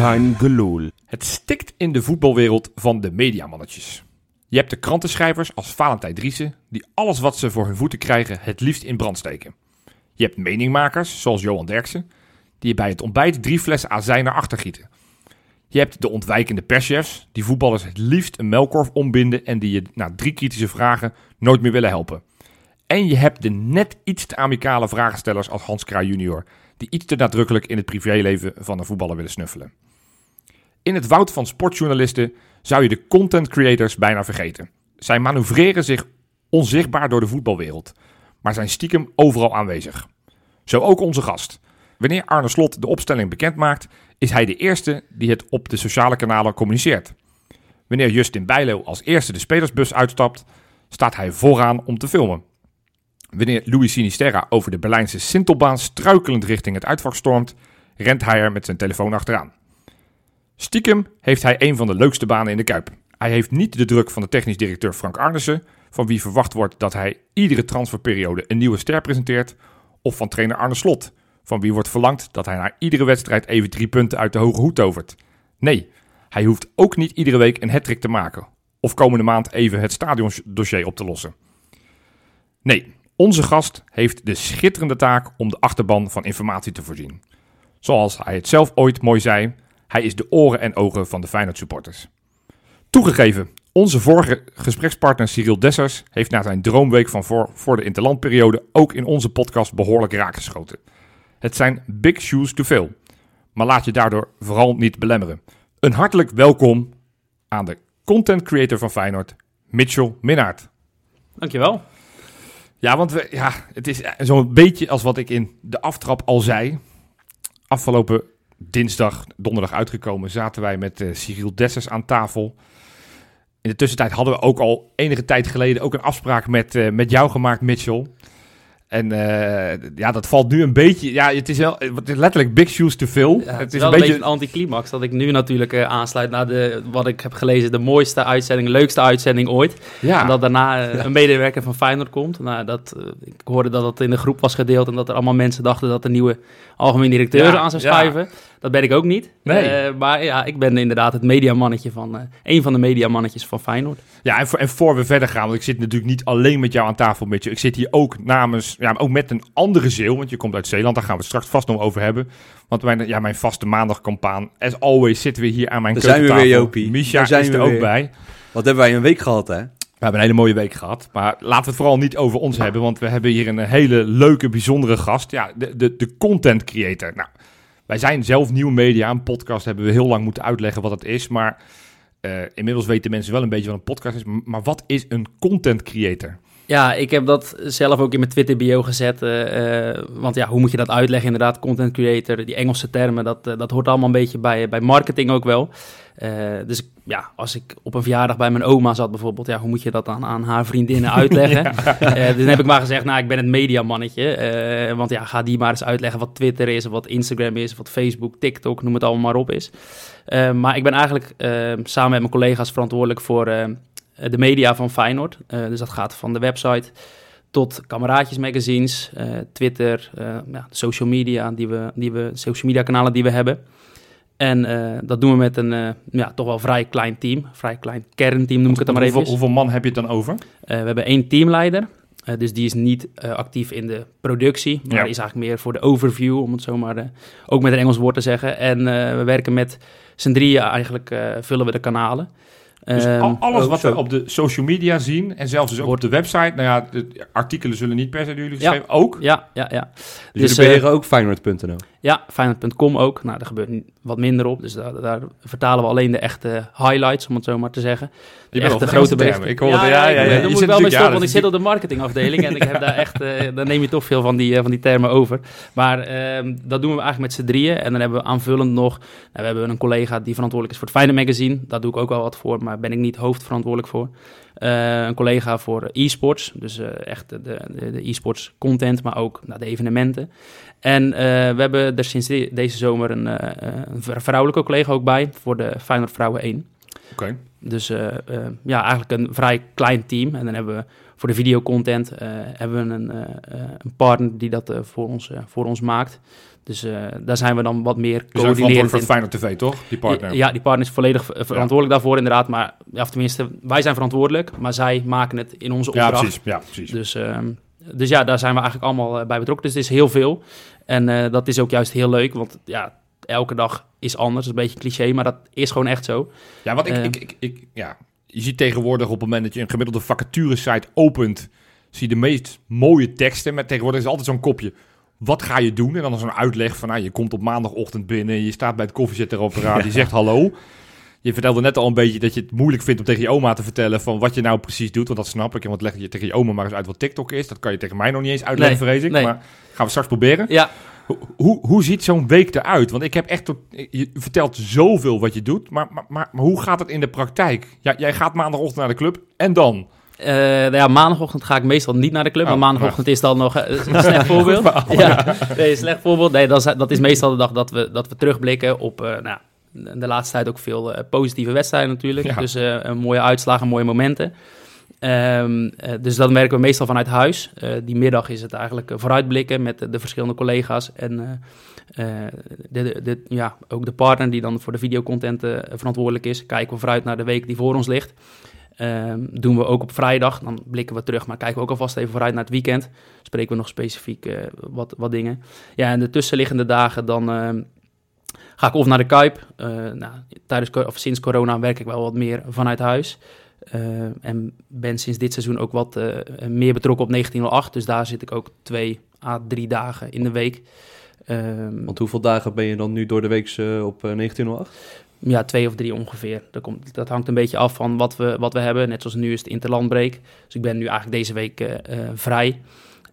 Gelul. Het stikt in de voetbalwereld van de mediamannetjes. Je hebt de krantenschrijvers als Valentijn Driessen, die alles wat ze voor hun voeten krijgen het liefst in brand steken. Je hebt meningmakers, zoals Johan Derksen, die bij het ontbijt drie flessen azijn naar achter gieten. Je hebt de ontwijkende perschefs, die voetballers het liefst een melkkorf ombinden en die je na drie kritische vragen nooit meer willen helpen. En je hebt de net iets te amicale vragenstellers als Hans Kraaij junior, die iets te nadrukkelijk in het privéleven van een voetballer willen snuffelen. In het woud van sportjournalisten zou je de content creators bijna vergeten. Zij manoeuvreren zich onzichtbaar door de voetbalwereld, maar zijn stiekem overal aanwezig. Zo ook onze gast. Wanneer Arne Slot de opstelling bekend maakt, is hij de eerste die het op de sociale kanalen communiceert. Wanneer Justin Bijlo als eerste de spelersbus uitstapt, staat hij vooraan om te filmen. Wanneer Louis Sinisterra over de Berlijnse Sintelbaan struikelend richting het uitvak stormt, rent hij er met zijn telefoon achteraan. Stiekem heeft hij een van de leukste banen in de Kuip. Hij heeft niet de druk van de technisch directeur Frank Arnissen, van wie verwacht wordt dat hij iedere transferperiode een nieuwe ster presenteert, of van trainer Arne Slot, van wie wordt verlangd dat hij na iedere wedstrijd even drie punten uit de hoge hoed tovert. Nee, hij hoeft ook niet iedere week een hattrick te maken, of komende maand even het stadiondossier op te lossen. Nee, onze gast heeft de schitterende taak om de achterban van informatie te voorzien. Zoals hij het zelf ooit mooi zei, hij is de oren en ogen van de Feyenoord supporters. Toegegeven, onze vorige gesprekspartner Cyril Dessers heeft na zijn droomweek van voor, voor de interlandperiode ook in onze podcast behoorlijk raakgeschoten. Het zijn big shoes to fill, maar laat je daardoor vooral niet belemmeren. Een hartelijk welkom aan de content creator van Feyenoord, Mitchell Minnaert. Dankjewel. Ja, want we, ja, het is zo'n beetje als wat ik in de aftrap al zei. Afgelopen dinsdag, donderdag uitgekomen, zaten wij met uh, Cyril Dessers aan tafel. In de tussentijd hadden we ook al enige tijd geleden ook een afspraak met, uh, met jou gemaakt, Mitchell. En uh, ja, dat valt nu een beetje. Ja, het is wel het is letterlijk big shoes te veel. Ja, het, het is, wel een beetje een anticlimax dat ik nu natuurlijk uh, aansluit naar de, wat ik heb gelezen, de mooiste uitzending, leukste uitzending ooit. Ja. En dat daarna uh, ja. een medewerker van Feyenoord komt. Nou, dat, ik hoorde dat dat in de groep was gedeeld en dat er allemaal mensen dachten dat de nieuwe algemeen directeur aan zou schuiven. Dat ben ik ook niet. Nee. maar ja, ik ben inderdaad het mediamannetje van, een van de mediamannetjes van Feyenoord. Ja, en voor, en voor we verder gaan, want ik zit natuurlijk niet alleen met jou aan tafel, met je. Ik zit hier ook namens, ja, ook met een andere Zeeuw, want je komt uit Zeeland, daar gaan we het straks vast nog over hebben. Want mijn, ja, mijn vaste maandagkompaan, as always, zitten we hier aan mijn Daar zijn we weer, Jopie. Misha zijn is er we ook weer. bij. Wat hebben wij een week gehad, hè? We hebben een hele mooie week gehad. Maar laten we het vooral niet over ons hebben. Want we hebben hier een hele leuke, bijzondere gast. Ja, de, de, de content creator. Nou, wij zijn zelf nieuwe media. Een podcast hebben we heel lang moeten uitleggen wat het is. Maar uh, inmiddels weten mensen wel een beetje wat een podcast is. Maar wat is een content creator? Ja, ik heb dat zelf ook in mijn Twitter bio gezet. Uh, uh, want ja, hoe moet je dat uitleggen? Inderdaad, content creator, die Engelse termen, dat, uh, dat hoort allemaal een beetje bij, bij marketing ook wel. dus ja, als ik op een verjaardag bij mijn oma zat bijvoorbeeld, ja, hoe moet je dat dan aan haar vriendinnen uitleggen? ja. dus dan heb ik maar gezegd, nou, ik ben het mediamannetje. want ja, ga die maar eens uitleggen wat Twitter is, wat Instagram is, wat Facebook, TikTok, noem het allemaal maar op is. maar ik ben eigenlijk samen met mijn collega's verantwoordelijk voor de media van Feyenoord. Uh, dus dat gaat van de website tot kameraadjes magazines, uh, Twitter, ja, social media, die we, die we, social media kanalen die we hebben. En dat doen we met een ja, toch wel vrij klein team, vrij klein kernteam noem ik het dan maar even. Hoeveel, hoeveel man heb je het dan over? we hebben één teamleider, dus die is niet actief in de productie, maar ja. is eigenlijk meer voor de overview, om het zo maar ook met een Engels woord te zeggen. En we werken met z'n drieën eigenlijk, vullen we de kanalen. Dus um, alles wat we op de social media zien en zelfs dus ook op de website. Nou ja, de artikelen zullen niet per se door jullie geschreven. Ja. Ook? Ja, ja, ja. Dus, dus jullie beheren uh, ook Feyenoord.nl? Ja, Feyenoord.com ook. Nou, daar gebeurt wat minder op. Dus daar, daar vertalen we alleen de echte highlights, om het zo maar te zeggen. Je De bent echte grote berichten. Ik hoorde, ja, Je moet ik wel mee stoppen, want ik zit op de marketingafdeling en ik heb daar echt, eh dan neem je toch veel van die, eh, van die termen over. Maar ehm, dat doen we eigenlijk met z'n drieën. En dan hebben we aanvullend nog, nou, we hebben een collega die verantwoordelijk is voor het Feyenoord Magazine. Daar doe ik ook wel wat voor, maar ben ik niet hoofdverantwoordelijk voor. Eh, een collega voor e-sports, dus echt de, de, de e-sports content, maar ook nou, de evenementen. En we hebben er sinds de- deze zomer een, eh, eh, een vrouwelijke collega ook bij voor de Feyenoord Vrouwen 1. Oké. Dus eh, eh, ja, eigenlijk een vrij klein team. En dan hebben we voor de videocontent eh, hebben we een, eh, eh, een partner die dat eh, voor, ons, eh, voor ons maakt. Dus eh, daar zijn we dan wat meer Je bent verantwoordelijk coördinerend voor. Feyenoord TV, toch? Die partner. Ja, die partner is volledig eh, verantwoordelijk daarvoor inderdaad. Maar ja, of tenminste, wij zijn verantwoordelijk, maar zij maken het in onze Ja, opdracht. precies. Ja, precies. Dus, ehm, dus ja, daar zijn we eigenlijk allemaal eh, bij betrokken. Dus het is heel veel. En eh, dat is ook juist heel leuk, want ja, elke dag is anders. Dat is een beetje cliché, maar dat is gewoon echt zo. Ja, want ik, Eh. ik, ik, ik- ja, je ziet tegenwoordig op het moment dat je een gemiddelde vacature-site opent, zie je de meest mooie teksten. Met tegenwoordig is altijd zo'n kopje. Wat ga je doen? En dan is een uitleg van, nou, je komt op maandagochtend binnen, je staat bij het koffiezetapparaat, je zegt hallo. Je vertelde net al een beetje dat je het moeilijk vindt om tegen je oma te vertellen van wat je nou precies doet. Want dat snap ik. En wat leg je tegen je oma maar eens uit wat TikTok is. Dat kan je tegen mij nog niet eens uitleggen, Nee, vrees ik. nee. Maar gaan we straks proberen. Ja, Hoe, hoe, hoe ziet zo'n week eruit? Want ik heb echt... tot- Je vertelt zoveel wat je doet, maar, maar, maar, maar hoe gaat het in de praktijk? Ja, jij gaat maandagochtend naar de club en dan? Eh, nou ja, maandagochtend ga ik meestal niet naar de club. Oh, maar maandagochtend is dan nog eh, een slecht voorbeeld. ja, nee, slecht voorbeeld. Nee, dat is, dat is meestal de dag dat we, dat we terugblikken op eh, nou, de laatste tijd ook veel eh, positieve wedstrijden natuurlijk. Ja. Dus eh, een mooie uitslagen, mooie momenten. Ehm, eh, dus dan werken we meestal vanuit huis. Die middag is het eigenlijk vooruitblikken met de, de verschillende collega's. En de, de, ja, ook de partner die dan voor de videocontent verantwoordelijk is. Kijken we vooruit naar de week die voor ons ligt. Ehm, doen we ook op vrijdag. Dan blikken we terug, maar kijken we ook alvast even vooruit naar het weekend. Spreken we nog specifiek wat, wat dingen. Ja, en de tussenliggende dagen dan ehm, ga ik of naar de Kuip. Eh, nou, tijdens, of sinds corona werk ik wel wat meer vanuit huis. Eh, en ben sinds dit seizoen ook wat eh, meer betrokken op 1908. Dus daar zit ik ook twee à drie dagen in de week. Ehm, Want hoeveel dagen ben je dan nu door de week op eh, 1908? ja, twee of drie ongeveer. Dat, komt, dat hangt een beetje af van wat we, wat we hebben. Net zoals nu is het interlandbreak. Dus ik ben nu eigenlijk deze week vrij.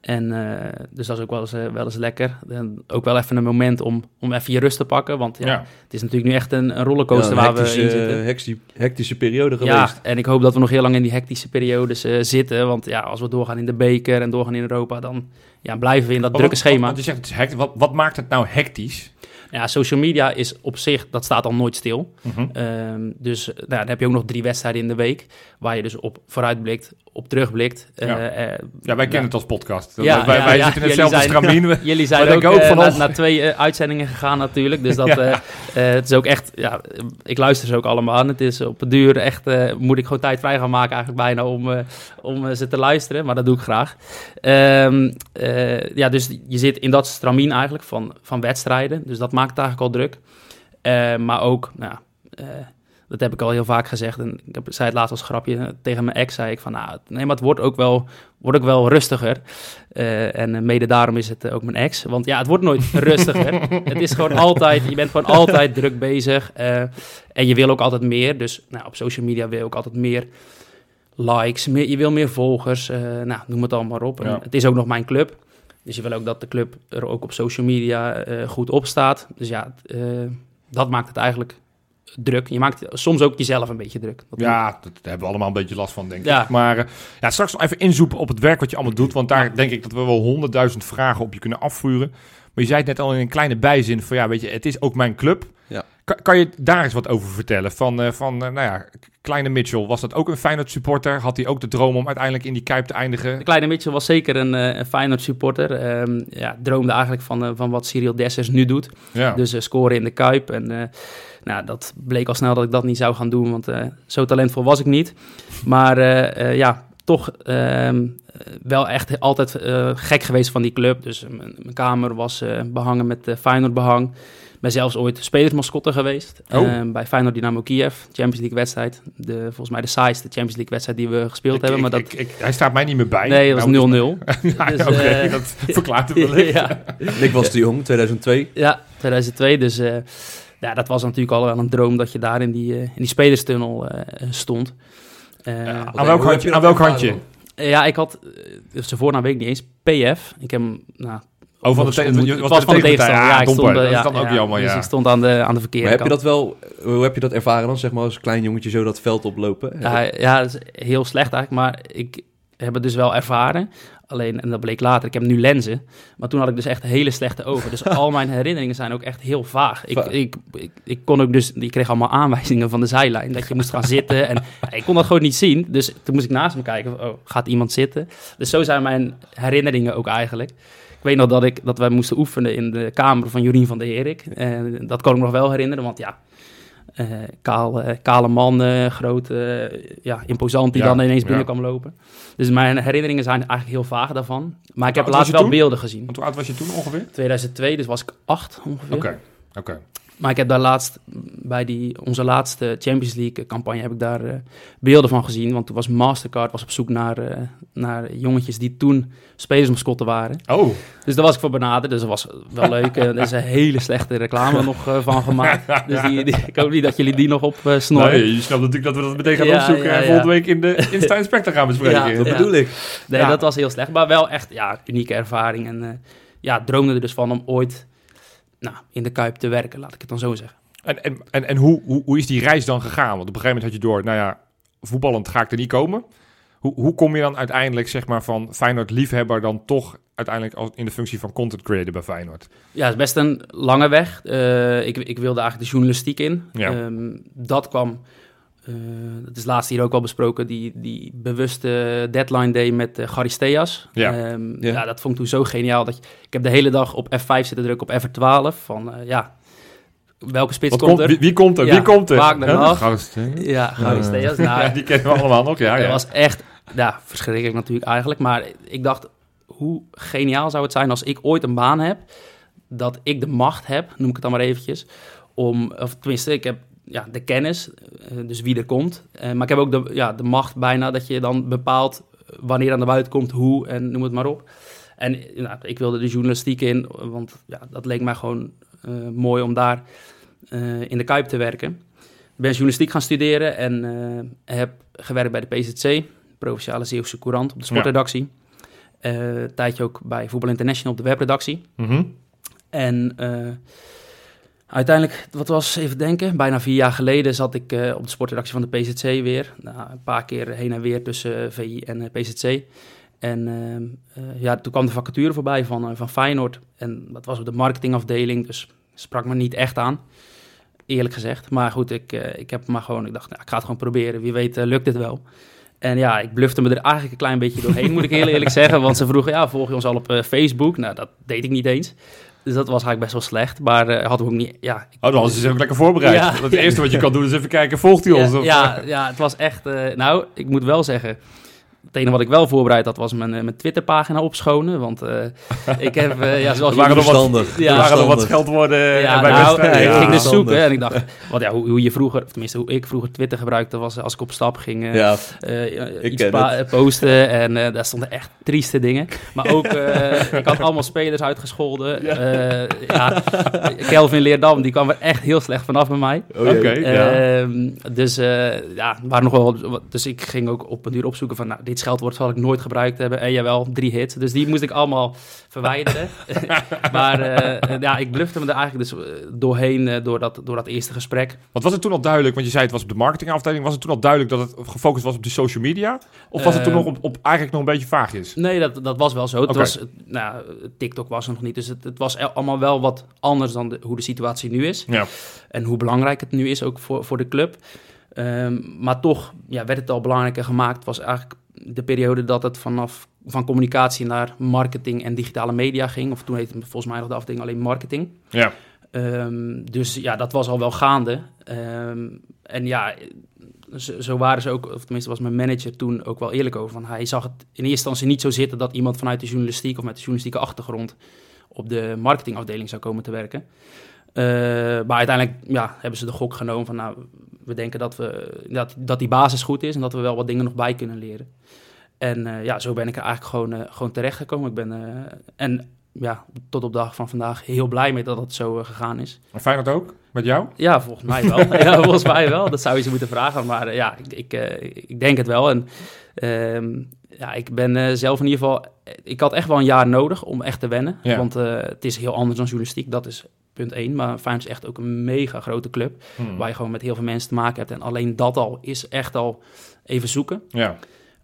En eh, dus dat is ook wel eens, eh, wel eens lekker. En ook wel even een moment om, om even je rust te pakken. Want ja, Ja. het is natuurlijk nu echt een, een rollercoaster Ja, een waar we hectische, in zitten. hectische, hectische periode Ja, geweest. en ik hoop dat we nog heel lang in die hectische periodes eh, zitten. Want ja, als we doorgaan in de beker en doorgaan in Europa, dan ja, blijven we in dat Maar drukke wat- schema. Want je zegt, het is hect- wat, wat maakt het nou hectisch? Ja, social media is op zich, dat staat al nooit stil. Mhm. Ehm, dus nou, dan heb je ook nog drie wedstrijden in de week, waar je dus op vooruitblikt, op terugblikt. Eh, Ja. eh, Ja, wij kennen het als podcast. Ja, wij wij zitten in hetzelfde stramien. Jullie zijn ook, ook eh, van, naar, oh. naar twee eh, uitzendingen gegaan natuurlijk. Dus dat, eh, eh, het is ook echt, ja, ik luister ze ook allemaal aan. Het is op het duur echt, eh, moet ik gewoon tijd vrij gaan maken eigenlijk bijna om, eh, om eh, ze te luisteren. Maar dat doe ik graag. Ehm, eh, ja, dus je zit in dat stramien eigenlijk van, van wedstrijden. Dus dat maakt het eigenlijk al druk. Eh, maar ook, nou, eh, dat heb ik al heel vaak gezegd. En ik heb, zei het laatst als grapje tegen mijn ex. Zei ik van, nou, nee, maar het wordt ook wel, wordt ook wel rustiger. Eh, en eh, mede daarom is het eh, ook mijn ex. Want ja, het wordt nooit rustiger. het is gewoon altijd, je bent gewoon altijd druk bezig. eh, en je wil ook altijd meer. Dus nou, op social media wil je ook altijd meer likes. Meer, je wil meer volgers. eh, nou, noem het allemaal op. Ja. het is ook nog mijn club. Dus je wil ook dat de club er ook op social media eh, goed op staat. Dus ja, eh, dat maakt het eigenlijk druk. Je maakt soms ook jezelf een beetje druk. Dat Ja, dat daar hebben we allemaal een beetje last van, denk Ja. ik. Maar eh, ja, straks nog even inzoeken op het werk wat je allemaal doet. Want daar denk ik dat we wel honderdduizend vragen op je kunnen afvuren. Maar je zei het net al in een kleine bijzin van ja, weet je, het is ook mijn club. Ja. Kan, kan je daar eens wat over vertellen? Van, eh, van eh, nou ja, kleine Mitchell, was dat ook een Feyenoord supporter? Had hij ook de droom om uiteindelijk in die Kuip te eindigen? De kleine Mitchell was zeker een, eh, een Feyenoord supporter. Ehm, ja, droomde eigenlijk van, eh, van wat Cyril Dessers nu doet. Ja. Dus scoren in de Kuip. En eh, nou, dat bleek al snel dat ik dat niet zou gaan doen, want eh, zo talentvol was ik niet. Maar eh, eh, ja, toch ehm, eh, wel echt altijd eh, gek geweest van die club. Dus mijn kamer was eh, behangen met Feyenoord behang. ben zelfs ooit spelersmascotte geweest. Oh. eh, bij Feyenoord Dynamo Kiev, Champions League wedstrijd. De, volgens mij de saaiste Champions League wedstrijd die we gespeeld Ik- hebben. ik- Maar dat, ik- ik- hij staat mij niet meer bij. nee, dat was Nou, 0-0. Ja, Dus, oké, eh, dat verklaart het ja, Ik was te jong, 2002. ja, 2002. Dus eh, ja, dat was natuurlijk al wel een droom dat je daar in die, eh, in die spelerstunnel eh, stond. Eh, Ja, aan welk handje? je Aan welk handje? ja, ik had, uh, zijn voornaam weet ik niet eens, PF. Ik heb hem, nou, Oh, van de, Het was was van de tegenstander. Ja, ik stond, Dat is ja, dan ook ja, jammer, Dus ja. ik stond aan de, aan de verkeerde Maar heb je dat wel, hoe heb je dat ervaren dan, zeg maar, als klein jongetje zo dat veld oplopen? Ja, ja, dat is heel slecht eigenlijk, maar ik heb het dus wel ervaren. Alleen, en dat bleek later, ik heb nu lenzen. Maar toen had ik dus echt hele slechte ogen. Dus al mijn herinneringen zijn ook echt heel vaag. Ik, ik, ik, ik kon ook dus, ik kreeg allemaal aanwijzingen van de zijlijn. Dat je moest gaan zitten. En ik kon dat gewoon niet zien. Dus toen moest ik naast me kijken, oh, gaat iemand zitten? Dus zo zijn mijn herinneringen ook eigenlijk. Ik weet nog dat, ik, dat wij moesten oefenen in de kamer van Jorien van der Herik. En dat kan ik me nog wel herinneren, want ja... eh, kaal, eh, kale man, groot, eh, ja, imposant, die Ja, dan ineens ja. binnen kwam lopen. Dus mijn herinneringen zijn eigenlijk heel vaag daarvan. Maar ik heb laatst wel toen? beelden gezien. Want hoe oud was je toen ongeveer? 2002, dus was ik acht ongeveer. Oké, oké. Maar ik heb daar laatst, bij die, onze laatste Champions League campagne, heb ik daar eh, beelden van gezien. Want toen was Mastercard was op zoek naar, eh, naar jongetjes die toen spelersmascotten waren. Oh, Dus daar was ik voor benaderd, dus dat was wel leuk. Eh, er is een hele slechte reclame nog van gemaakt. Dus die, die, ik hoop niet dat jullie die nog op snorren. nee, je snapt natuurlijk dat we dat meteen gaan Ja, opzoeken ja, en volgende week in de Insta Inspector gaan bespreken. Ja, Dat ja. bedoel ik. Nee, Ja. dat was heel slecht. Maar wel echt, ja, unieke ervaring. En eh, ja, droomde er dus van om ooit nou, in de Kuip te werken, laat ik het dan zo zeggen. En, en, en, en hoe, hoe, hoe is die reis dan gegaan? Want op een gegeven moment had je door, nou ja, voetballend ga ik er niet komen. Hoe, hoe kom je dan uiteindelijk, zeg maar, van Feyenoord liefhebber dan toch uiteindelijk als in de functie van content creator bij Feyenoord? Ja, het is best een lange weg. Eh, ik, ik wilde eigenlijk de journalistiek in. Ja. Ehm, dat kwam, dat is laatst hier ook al besproken, die, die bewuste deadline day met uh, Charisteas. Ja. Ehm, Ja. ja. dat vond ik toen zo geniaal. Dat je, ik heb de hele dag op F5 zitten drukken op F12. Van eh, ja, welke spits Wat komt komt, er? wie, wie komt er? Ja, wie komt er? Wagner hè? Ja, Charisteas. Nou, ja, die kennen we allemaal nog, ja. Dat ja. was echt, ja, verschrikkelijk natuurlijk eigenlijk. Maar ik dacht, hoe geniaal zou het zijn als ik ooit een baan heb, dat ik de macht heb, noem ik het dan maar eventjes, om, of tenminste, ik heb ja, de kennis, eh, dus wie er komt. Eh, maar ik heb ook de, ja, de macht bijna dat je dan bepaalt wanneer aan de buiten komt, hoe en noem het maar op. En nou, ik wilde de journalistiek in, want ja, dat leek mij gewoon eh, mooi om daar in de Kuip te werken. Ik ben journalistiek gaan studeren en heb gewerkt bij de PZC, Provinciale Zeeuwse Courant, op de sportredactie. Een tijdje ook bij Voetbal International op de webredactie. Mhm. En uiteindelijk, wat was, even denken, bijna vier jaar geleden zat ik eh, op de sportredactie van de PZC weer. Nou, een paar keer heen en weer tussen eh, VI en eh, PZC. En eh, eh, ja, toen kwam de vacature voorbij van, van Feyenoord. En dat was op de marketingafdeling, dus sprak me niet echt aan. Eerlijk gezegd. Maar goed, ik, ik heb maar gewoon, ik dacht, nou, ik ga het gewoon proberen. Wie weet lukt het wel. En ja, ik blufte me er eigenlijk een klein beetje doorheen, moet ik heel eerlijk zeggen. Want ze vroegen, ja, volg je ons al op Facebook? Nou, dat deed ik niet eens. Dus dat was eigenlijk best wel slecht. Maar eh hadden we ook niet, ja... Oh, dan is ze ook lekker voorbereid. Ja. Het eerste wat je kan doen is even kijken, volgt hij ons? ja, Of, ja, ja, het was echt... eh, nou, ik moet wel zeggen... Het enige wat ik wel voorbereid had, was mijn, eh, mijn Twitterpagina opschonen. Want eh, ik heb, eh, ja, zoals Er waren jullie- nog wat-. Ja, er waren nog wat scheldwoorden Ja, eh, bij nou, wedstrijden. ik Ja. ging dus zoeken en ik dacht, want ja, hoe, hoe je vroeger, of tenminste hoe ik vroeger Twitter gebruikte, was als ik op stap ging eh, Ja, Ik iets posten en eh, daar stonden echt trieste dingen. Maar ook, eh, ik had allemaal spelers uitgescholden. Ja. ja, Kelvin Leerdam, die kwam er echt heel slecht vanaf bij mij. oh. Oké. Ja. Ehm, dus uh, ja, waren nog wel wat, dus ik ging ook op een duur opzoeken van, nou, dit scheldwoord zal ik nooit gebruikt hebben. En jawel, drie hits. Dus die moest ik allemaal verwijderen. maar uh, ja, ik blufte me er eigenlijk dus doorheen uh, door, dat, door dat eerste gesprek. Want was het toen al duidelijk, want je zei het was op de marketingafdeling, was het toen al duidelijk dat het gefocust was op die social media? Of was het toen Ehm, nog op, op eigenlijk nog een beetje vaagjes? Nee, dat, dat was wel zo. Het was, nou, TikTok was er nog niet, dus het, het was allemaal wel wat anders dan de, hoe de situatie nu is. Ja. En hoe belangrijk het nu is ook voor, voor de club. Um, maar toch ja, werd het al belangrijker gemaakt. was eigenlijk de periode dat het vanaf van communicatie naar marketing en digitale media ging. Of toen heette het volgens mij nog de afdeling alleen marketing. Ja. Um, dus ja, dat was al wel gaande. Um, en ja, zo, zo, waren ze ook, of tenminste was mijn manager toen ook wel eerlijk over. Van hij zag het in eerste instantie niet zo zitten dat iemand vanuit de journalistiek of met de journalistieke achtergrond op de marketingafdeling zou komen te werken. Eh, maar uiteindelijk ja, hebben ze de gok genomen van nou, we denken dat, we, dat, dat die basis goed is en dat we wel wat dingen nog bij kunnen leren. En eh, ja, zo ben ik er eigenlijk gewoon, uh, gewoon terechtgekomen. Ik ben, en ja, tot op de dag van vandaag heel blij mee dat het zo gegaan is. En fijn dat ook? Met jou? Ja, volgens mij wel. ja, volgens mij wel. Dat zou je ze moeten vragen. Maar ja, ik, ik, ik, denk het wel. En ehm, ja, ik ben zelf in ieder geval... Ik had echt wel een jaar nodig om echt te wennen. Ja. Want het is heel anders dan journalistiek. Dat is punt één. Maar Feyenoord is echt ook een mega grote club. Hmm. Waar je gewoon met heel veel mensen te maken hebt. En alleen dat al is echt al even zoeken. Ja.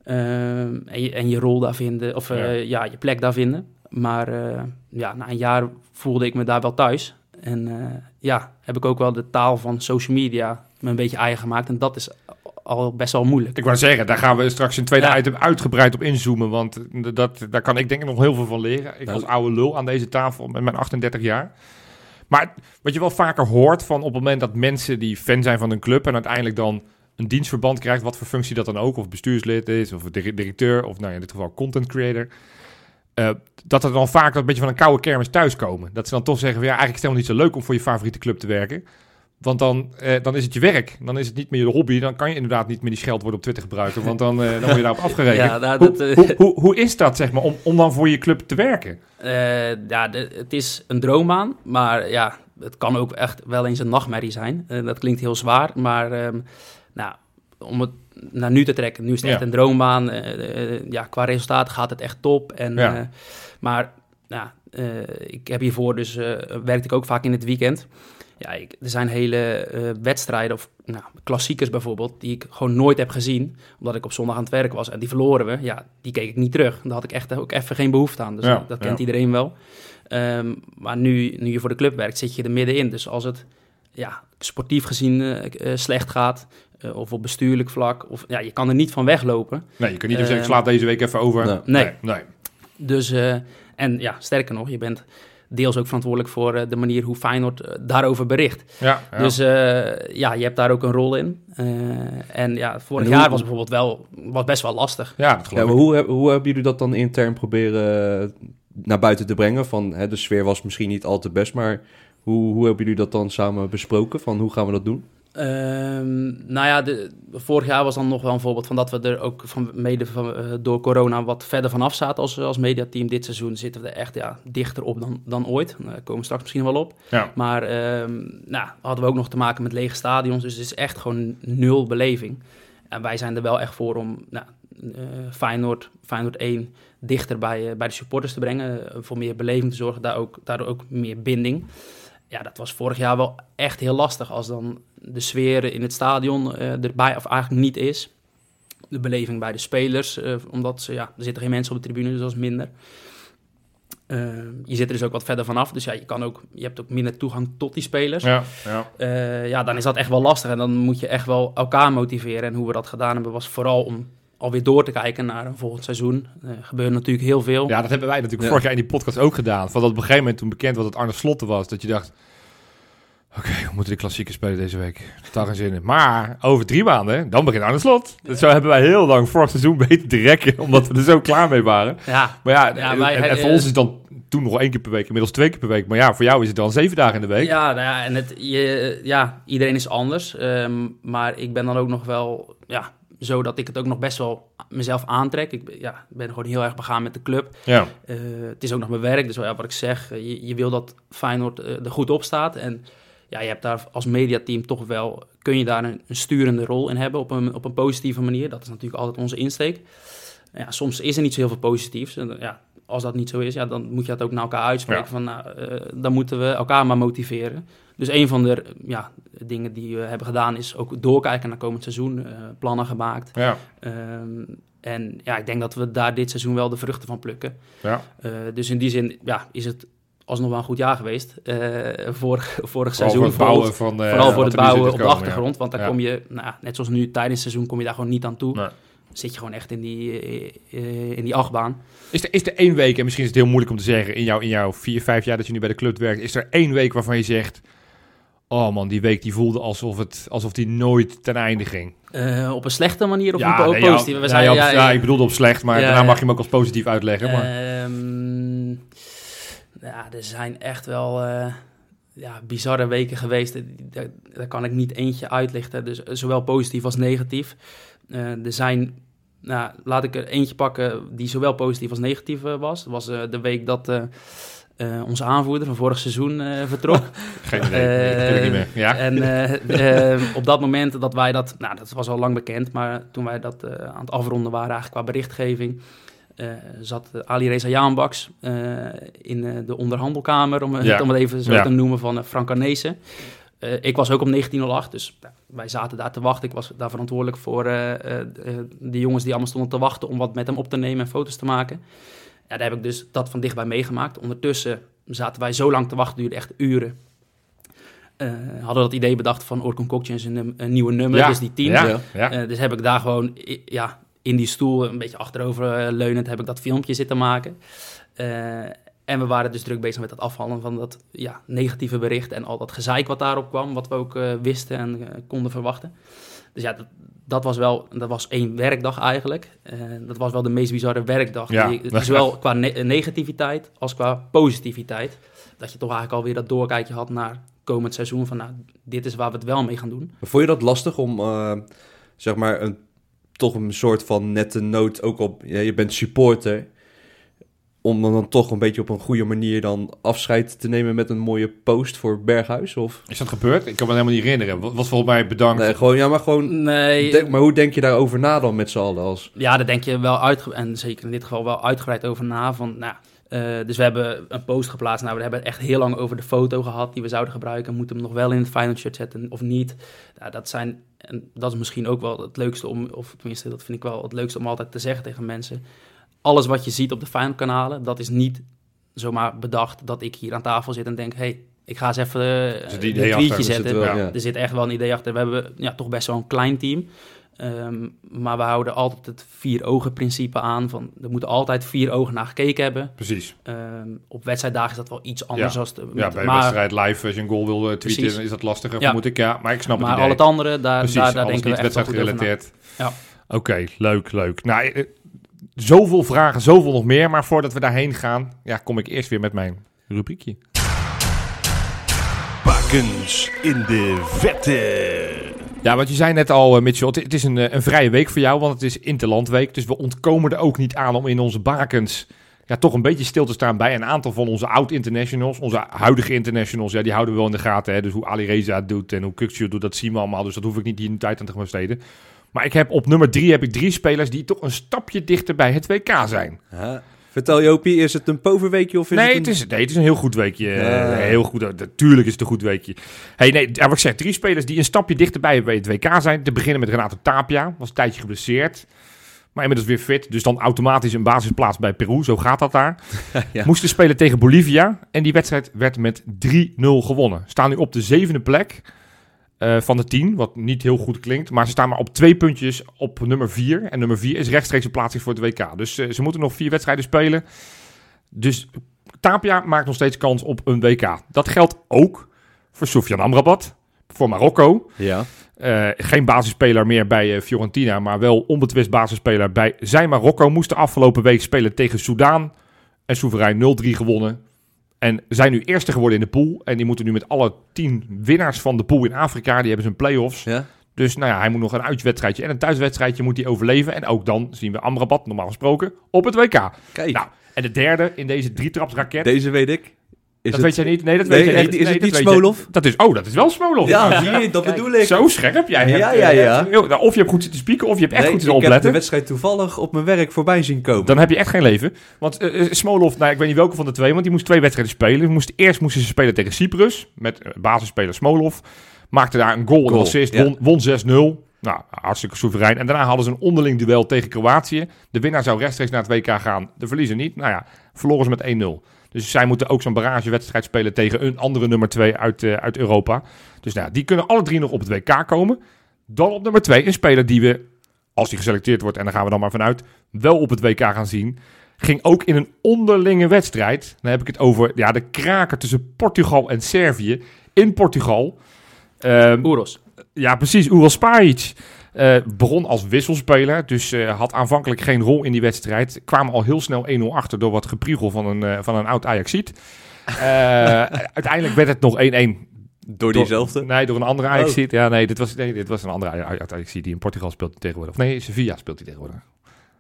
Ehm, en, je, en je rol daar vinden. Of eh, ja. je plek daar vinden. Maar eh, ja, na een jaar voelde ik me daar wel thuis. En eh, ja, heb ik ook wel de taal van social media me een beetje eigen gemaakt. En dat is al best wel moeilijk. Ik wou zeggen, daar gaan we straks in tweede item uitgebreid op inzoomen. Want dat, daar kan ik denk ik nog heel veel van leren. Ik als oude lul aan deze tafel met mijn 38 jaar. Maar wat je wel vaker hoort van op het moment dat mensen die fan zijn van een club en uiteindelijk dan een dienstverband krijgt, wat voor functie dat dan ook, of bestuurslid is, of directeur, of nou in dit geval content creator. Uh, dat er dan vaak een beetje van een koude kermis thuiskomen. Dat ze dan toch zeggen: van, ja, eigenlijk is het helemaal niet zo leuk om voor je favoriete club te werken. Want dan, eh, dan is het je werk. Dan is het niet meer je hobby. Dan kan je inderdaad niet meer die scheldwoorden op Twitter gebruiken. Want dan, eh, dan word je daarop afgerekend. ja, nou, dat, hoe, hoe, hoe, hoe, is dat, zeg maar, om, om dan voor je club te werken? Uh, ja, de, het is een droombaan. Maar ja, het kan ook echt wel eens een nachtmerrie zijn. dat klinkt heel zwaar. Maar um, nou, om het naar nu te trekken. Nu is het echt een droombaan. ja, qua resultaat gaat het echt top. En, ja. maar ik heb hiervoor dus... werkte ik ook vaak in het weekend ja, ik, er zijn hele uh, wedstrijden, of nou, klassiekers bijvoorbeeld, die ik gewoon nooit heb gezien, omdat ik op zondag aan het werk was. En die verloren we, ja, die keek ik niet terug. Daar had ik echt ook even geen behoefte aan. Dus ja, dat kent ja. iedereen wel. Um, maar nu, nu je voor de club werkt, zit je er middenin. Dus als het ja, sportief gezien uh, uh, slecht gaat, of op bestuurlijk vlak, of, ja, je kan er niet van weglopen. Nee, je kan niet zeggen, ik slaap deze week even over. Nee. nee. nee. Dus, en ja, sterker nog, je bent deels ook verantwoordelijk voor uh, de manier hoe Feyenoord uh, daarover bericht. Ja, ja. Dus uh, ja, je hebt daar ook een rol in. en ja, vorig En jaar was bijvoorbeeld wel was best wel lastig. Ja, dat Ja, maar hoe, hoe hebben jullie dat dan intern proberen eh, naar buiten te brengen? Van, hè, de sfeer was misschien niet al te best, maar hoe, hoe hebben jullie dat dan samen besproken? Van hoe gaan we dat doen? Ehm, nou ja, de, vorig jaar was dan nog wel een voorbeeld van dat we er ook van, mede van, eh, door corona wat verder vanaf zaten als, als mediateam. Dit seizoen zitten we er echt ja, dichter op dan, dan ooit. Daar komen we straks misschien wel op. Ja. Maar ehm, nou, hadden we ook nog te maken met lege stadions. Dus het is echt gewoon nul beleving. En wij zijn er wel echt voor om nou, eh, Feyenoord, Feyenoord 1 dichter bij, eh, bij de supporters te brengen. eh, voor meer beleving te zorgen, daar ook, daardoor ook meer binding. Ja, dat was vorig jaar wel echt heel lastig als dan de sfeer in het stadion eh, erbij of eigenlijk niet is. De beleving bij de spelers, eh, omdat ze, ja, er zitten geen mensen op de tribune, dus dat is minder. Eh, je zit er dus ook wat verder vanaf, dus ja, je, kan ook, je hebt ook minder toegang tot die spelers. Ja, ja. Ja, dan is dat echt wel lastig. En dan moet je echt wel elkaar motiveren. En hoe we dat gedaan hebben, was vooral om alweer door te kijken naar een volgend seizoen. Er gebeurt natuurlijk heel veel. ja, dat hebben wij natuurlijk Ja. vorig jaar in die podcast ook gedaan. Van dat op een gegeven moment toen bekend was dat Arne Slotten was, dat je dacht... Oké, we moeten de klassieken spelen deze week. Totaal geen zin in. Maar over drie maanden, dan begint Arne Slot. Dus zo hebben wij heel lang vorig seizoen weten te rekken, omdat we er zo klaar mee waren. Ja, Maar ja, Ja, en, wij- en- en voor eh, ons is het dan toen nog één keer per week, inmiddels twee keer per week. Maar ja, voor jou is het dan zeven dagen in de week. ja, nou ja, en het, je, ja, iedereen is anders. Ehm, maar ik ben dan ook nog wel ja, zo dat ik het ook nog best wel mezelf aantrek. Ik ben- ja, ben gewoon heel erg begaan met de club. Ja, Eh, het is ook nog mijn werk, dus ja, wat ik zeg, eh, je, je wil dat Feyenoord eh, er goed op staat. En ja, je hebt daar als mediateam toch wel, kun je daar een, een sturende rol in hebben op een, op een positieve manier. Dat is natuurlijk altijd onze insteek. Ja, soms is er niet zo heel veel positiefs. En, ja, als dat niet zo is, ja, dan moet je dat ook naar elkaar uitspreken. Ja. Van, nou, dan moeten we elkaar maar motiveren. Dus een van de ja, dingen die we hebben gedaan is ook doorkijken naar komend seizoen. eh, plannen gemaakt. ja, Ehm, en ja, ik denk dat we daar dit seizoen wel de vruchten van plukken. ja. Uh, dus in die zin ja, is het alsnog wel een goed jaar geweest. Uh, vorig, vorig Vooral seizoen. voor het bouwen van... Vooral voor het bouwen op de achtergrond. ja. Want daar kom je, nou, net zoals nu tijdens het seizoen, kom je daar gewoon niet aan toe. Nee. Zit je gewoon echt in die, uh, in die achtbaan. Is er, is er één week, en misschien is het heel moeilijk om te zeggen... in, jou, in jouw vier, vijf jaar dat je nu bij de club werkt... is er één week waarvan je zegt... oh man, die week die voelde alsof, het, alsof die nooit ten einde ging. Uh, op een slechte manier of ja, op een nee, positieve? Ja, ja, ja, ja, ik bedoelde op slecht, maar daarna mag je hem ook als positief uitleggen. Maar... Ehm, Ja, er zijn echt wel eh, ja, bizarre weken geweest. Daar, daar kan ik niet eentje uitlichten. Dus zowel positief als negatief. Eh, er zijn, nou, laat ik er eentje pakken die zowel positief als negatief eh, was. Dat was eh, de week dat eh, eh, onze aanvoerder van vorig seizoen eh, vertrok. Geen idee, nee, ik niet meer. Ja? En eh, eh, op dat moment dat wij dat, nou dat was al lang bekend, maar toen wij dat eh, aan het afronden waren eigenlijk qua berichtgeving, eh, zat eh, Ali Reza Jaanbaks eh, in eh, de onderhandelkamer, om, Ja. om het even zo Ja. te noemen, van uh, Frank Arnezen. Eh, ik was ook op 1908, dus wij zaten daar te wachten. Ik was daar verantwoordelijk voor eh, eh, eh, de jongens die allemaal stonden te wachten om wat met hem op te nemen en foto's te maken. Ja, daar heb ik dus dat van dichtbij meegemaakt. Ondertussen zaten wij zo lang te wachten, duurde echt uren. Eh, hadden dat idee bedacht van Orkun Kokjens een, num- een nieuwe nummer, Ja. dus die 10. Ja, Ja. Eh, dus heb ik daar gewoon ja, in die stoel, een beetje achterover eh, leunend, heb ik dat filmpje zitten maken. Eh, en we waren dus druk bezig met het afvallen van dat ja, negatieve bericht en al dat gezeik wat daarop kwam, wat we ook eh, wisten en konden verwachten. Dus ja, dat, dat was wel, dat was één werkdag eigenlijk. Eh, dat was wel de meest bizarre werkdag. Ja. Die, zowel qua ne- negativiteit als qua positiviteit. Dat je toch eigenlijk alweer dat doorkijkje had naar komend seizoen van nou, dit is waar we het wel mee gaan doen. Maar Vond je dat lastig om, eh, zeg maar, een, toch een soort van nette noot ook op... Ja, je bent supporter. Om dan, dan toch een beetje op een goede manier dan afscheid te nemen met een mooie post voor Berghuis? Of... Is dat gebeurd? Ik kan me helemaal niet herinneren. Wat was volgens mij bedankt. Nee, gewoon, ja, maar gewoon... Nee, Denk, maar hoe denk je daarover na dan met z'n allen? Als... Ja, daar denk je wel uitge en zeker in dit geval wel uitgebreid over na. Van, nou, eh, dus we hebben een post geplaatst. Nou, we hebben echt heel lang over de foto gehad die we zouden gebruiken. Moeten we hem nog wel in het Feyenoord shirt zetten of niet? Nou, dat, zijn, en dat is misschien ook wel het leukste om, of tenminste, dat vind ik wel het leukste om altijd te zeggen tegen mensen. Alles wat je ziet op de Feyenoord kanalen, dat is niet zomaar bedacht dat ik hier aan tafel zit en denk, hey, ik ga eens even het een tweetje zit zetten. wel, Ja. ja. Er zit echt wel een idee achter. We hebben ja, toch best wel een klein team. Ehm, maar we houden altijd het vier ogen principe aan. Van, er moeten altijd vier ogen naar gekeken hebben. Precies. Ehm, op wedstrijddagen is dat wel iets anders. Ja. Als de, Ja, bij maar wedstrijd live, als je een goal wil eh, tweeten, Precies. is dat lastiger, Ja. vermoed ik. Ja, maar ik snap het maar al het andere, daar, Precies, daar, daar denken we niet echt wel goed over na. wedstrijdgerelateerd. Ja. Oké, leuk, leuk. Nou, eh, zoveel vragen, zoveel nog meer. Maar voordat we daarheen gaan, ja, kom ik eerst weer met mijn rubriekje. Bakens in de vette. Ja, want je zei net al, eh, Mitchell, het, is een, eh, een vrije week voor jou, want het is Interlandweek. Dus we ontkomen er ook niet aan om in onze bakens ja, toch een beetje stil te staan bij een aantal van onze oud-internationals. Onze huidige internationals, ja, die houden we wel in de gaten. Hè? Dus hoe Ali Reza het doet en hoe Kukçu doet, dat zien we allemaal. Dus dat hoef ik niet hier een tijd aan te besteden. Maar ik heb op nummer drie heb ik drie spelers die toch een stapje dichter bij het WK zijn. Vertel Jopie, is het een poverweekje of is Nee het het, een... is, nee, het is een heel goed weekje. Ja. Eh, heel goed, eh, natuurlijk is het een goed weekje. Hey, nee, ja, wat ik zeg, drie spelers die een stapje dichterbij bij het WK zijn. Te beginnen met Renato Tapia, was een tijdje geblesseerd. Maar inmiddels weer fit, dus dan automatisch een basisplaats bij Peru. Zo gaat dat daar. Ja. Moesten spelen tegen Bolivia en die wedstrijd werd met 3-0 gewonnen. Staan nu op de zevende plek eh, van de tien, wat niet heel goed klinkt. Maar ze staan maar op twee puntjes op nummer vier. En nummer vier is rechtstreeks een plaatsing voor het WK. Dus eh, ze moeten nog vier wedstrijden spelen. Dus Tapia maakt nog steeds kans op een WK. Dat geldt ook voor Sofian Amrabat, voor Marokko. Ja. Eh, geen basisspeler meer bij Fiorentina, maar wel onbetwist basisspeler bij zijn Marokko. Moest de afgelopen week spelen tegen Soudaan. En soeverein 0-3 gewonnen. En zijn nu eerste geworden in de pool. En die moeten nu met alle tien winnaars van de pool in Afrika. Die hebben zijn play-offs. ja. Dus nou ja, hij moet nog een uitwedstrijdje en een thuiswedstrijdje moet hij overleven. En ook dan zien we Amrabat, normaal gesproken, op het WK. Kijk, Nou, en de derde in deze drietrapsraket. deze weet ik. Is dat het... weet jij niet? Nee, dat Nee, weet jij echt, niet. is Nee, het niet jij- Smolov? Dat is, oh, dat is wel Smolov. Ja, zie je, dat bedoel ik. Zo scherp. Jij hebt, Ja, eh, ja, ja. heel- nou, Of je hebt goed zitten spieken, of je hebt echt Nee, goed zitten ik heb de opletten. wedstrijd toevallig op mijn werk voorbij zien komen. Dan heb je echt geen leven. Want eh, eh, Smolov, nou, ik weet niet welke van de twee, want die moest twee wedstrijden spelen. Moest, eerst moesten ze spelen tegen Cyprus, met eh, basisspeler Smolov. Maakte daar een goal, en assist, ja. won, won 6-0. Nou, hartstikke soeverein. En daarna hadden ze een onderling duel tegen Kroatië. De winnaar zou rechtstreeks naar het WK gaan. De verliezer niet. Nou ja, verloren ze met 1-0. Dus zij moeten ook zo'n barragewedstrijd spelen tegen een andere nummer 2 uit, eh, uit Europa. Dus nou, die kunnen alle drie nog op het WK komen. Dan op nummer 2 een speler die we, als die geselecteerd wordt, en daar gaan we dan maar vanuit, wel op het WK gaan zien. Ging ook in een onderlinge wedstrijd. Dan heb ik het over ja, de kraker tussen Portugal en Servië. In Portugal. Oeros. ja, precies. Ural Spajic eh, begon als wisselspeler. Dus eh, had aanvankelijk geen rol in die wedstrijd. Kwamen al heel snel 1-0 achter door wat gepriegel van een, eh, van een oud Ajaxiet. Uiteindelijk werd het nog 1-1. Door diezelfde? Nee, door een andere ajax Oh. Ja, nee dit, was, nee, dit was een andere ajax die in Portugal speelt tegenwoordig. Of nee, Sevilla speelt hij tegenwoordig.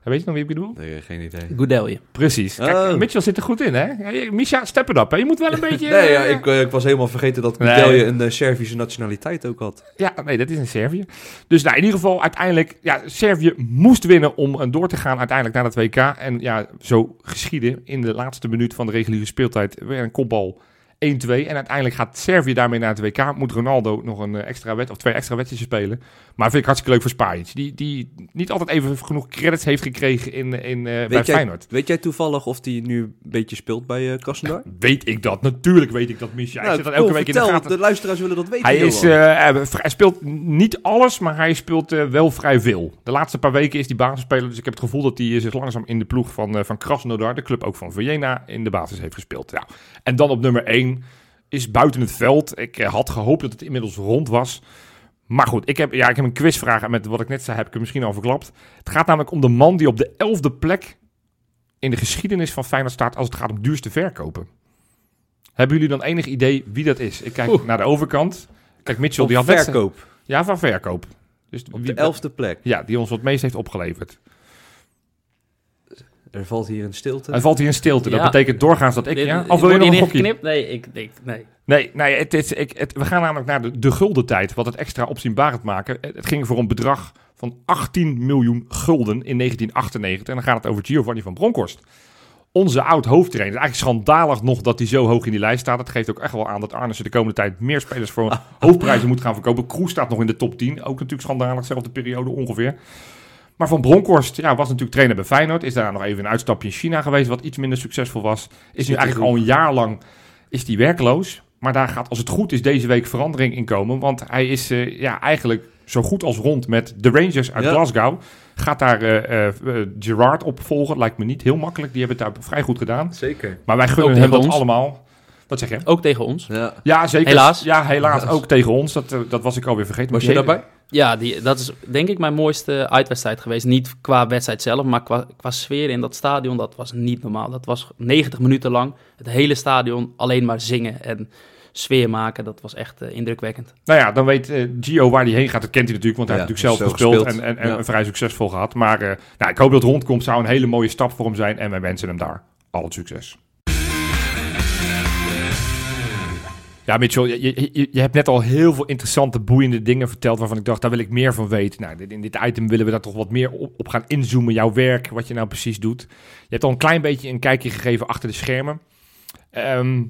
Weet je nog wie ik bedoel? Nee, geen idee. Goedelje. Precies. Kijk, Oh. Mitchell zit er goed in, hè? Misha, step it up. Hè? Je moet wel een beetje... Nee, ja, eh, ik, eh, ik was helemaal vergeten dat Nee. Kudelje een eh, Servische nationaliteit ook had. Ja, nee, dat is in Servië. Dus nou, in ieder geval, uiteindelijk, ja, Servië moest winnen om door te gaan uiteindelijk naar het WK. En ja, zo geschieden in de laatste minuut van de reguliere speeltijd weer een kopbal 1-2. En uiteindelijk gaat Servië daarmee naar het WK. Moet Ronaldo nog een eh, extra wet of twee extra wedstrijden spelen. Maar vind ik hartstikke leuk voor Spajic. Die, die niet altijd even genoeg credits heeft gekregen in, in, eh, bij jij, Feyenoord. weet jij toevallig of die nu een beetje speelt bij eh Krasnodar? Weet ik dat? Natuurlijk weet ik dat, Misha. ik zit dat elke week in de gaten. de luisteraars willen dat weten. Hij, is, hij speelt niet alles, maar hij speelt wel vrij veel. De laatste paar weken is hij basisspeler, dus ik heb het gevoel dat hij zich langzaam in de ploeg van, van Krasnodar, de club ook van Vienna, in de basis heeft gespeeld. Ja. En dan op nummer 1 is buiten het veld. Ik eh, had gehoopt dat het inmiddels rond was. Maar goed, ik heb, ja, ik heb een quizvraag en met wat ik net zei heb ik hem misschien al verklapt. Het gaat namelijk om de man die op de elfde plek in de geschiedenis van Feyenoord staat als het gaat om duurste verkopen. Hebben jullie dan enig idee wie dat is? Ik kijk Oeh. naar de overkant. Kijk, Mitchell, Op die had verkoop. Ja, van verkoop. Dus Op wie- de elfde plek. Ja, die ons wat meest heeft opgeleverd. Er valt hier een stilte. Hij valt hier in stilte. Dat Ja. betekent doorgaans dat ik... Dit- Ja? Of wil je nog een gokje? Nee, ik denk, nee. Nee, nee het is, ik, het, we gaan namelijk naar de, de gulden tijd. Wat het extra opzienbarend maken. Het, ging voor een bedrag van 18 miljoen gulden in 1998. En dan gaat het over Giovanni van Bronckhorst. Onze oud-hoofdtrainer. Het is eigenlijk schandalig nog dat hij zo hoog in die lijst staat. Het geeft ook echt wel aan dat Arnissen de komende tijd meer spelers voor hoofdprijzen moet gaan verkopen. Kroes staat nog in de top 10. Ook natuurlijk schandalig, dezelfde periode ongeveer. Maar Van Bronckhorst ja, was natuurlijk trainer bij Feyenoord. Is daar nog even een uitstapje in China geweest, wat iets minder succesvol was. Is nu eigenlijk al een jaar lang is die werkloos. Maar daar gaat, als het goed is, deze week verandering in komen. Want hij is eh, ja, eigenlijk zo goed als rond met de Rangers uit Ja. Glasgow. Gaat daar eh, eh, Gerard opvolgen. Lijkt me niet heel makkelijk. Die hebben het daar vrij goed gedaan. Zeker. Maar wij gunnen hem dat ons. allemaal. Wat zeg je? Ook tegen ons. Ja. Ja, zeker. Helaas. Ja, helaas. Helaas. Ook tegen ons. Dat, dat was ik alweer vergeten. Was je daarbij? Ja, die, dat is denk ik mijn mooiste uitwedstrijd geweest. Niet qua wedstrijd zelf, maar qua, qua sfeer in dat stadion. Dat was niet normaal. Dat was 90 minuten lang. Het hele stadion alleen maar zingen en sfeer maken. Dat was echt eh, indrukwekkend. Nou ja, dan weet eh, Gio waar hij heen gaat. Dat kent hij natuurlijk, want hij Ja, heeft natuurlijk zelf gespeeld, gespeeld. en, en, en Ja. vrij succesvol gehad. Maar eh, nou, ik hoop dat het rondkomt. Zou een hele mooie stap voor hem zijn. En wij wensen hem daar al het succes. Ja, Mitchell, je, je, hebt net al heel veel interessante, boeiende dingen verteld waarvan ik dacht, daar wil ik meer van weten. Nou, in dit item willen we daar toch wat meer op, op gaan inzoomen. Jouw werk, wat je nou precies doet. Je hebt al een klein beetje een kijkje gegeven achter de schermen. Ehm,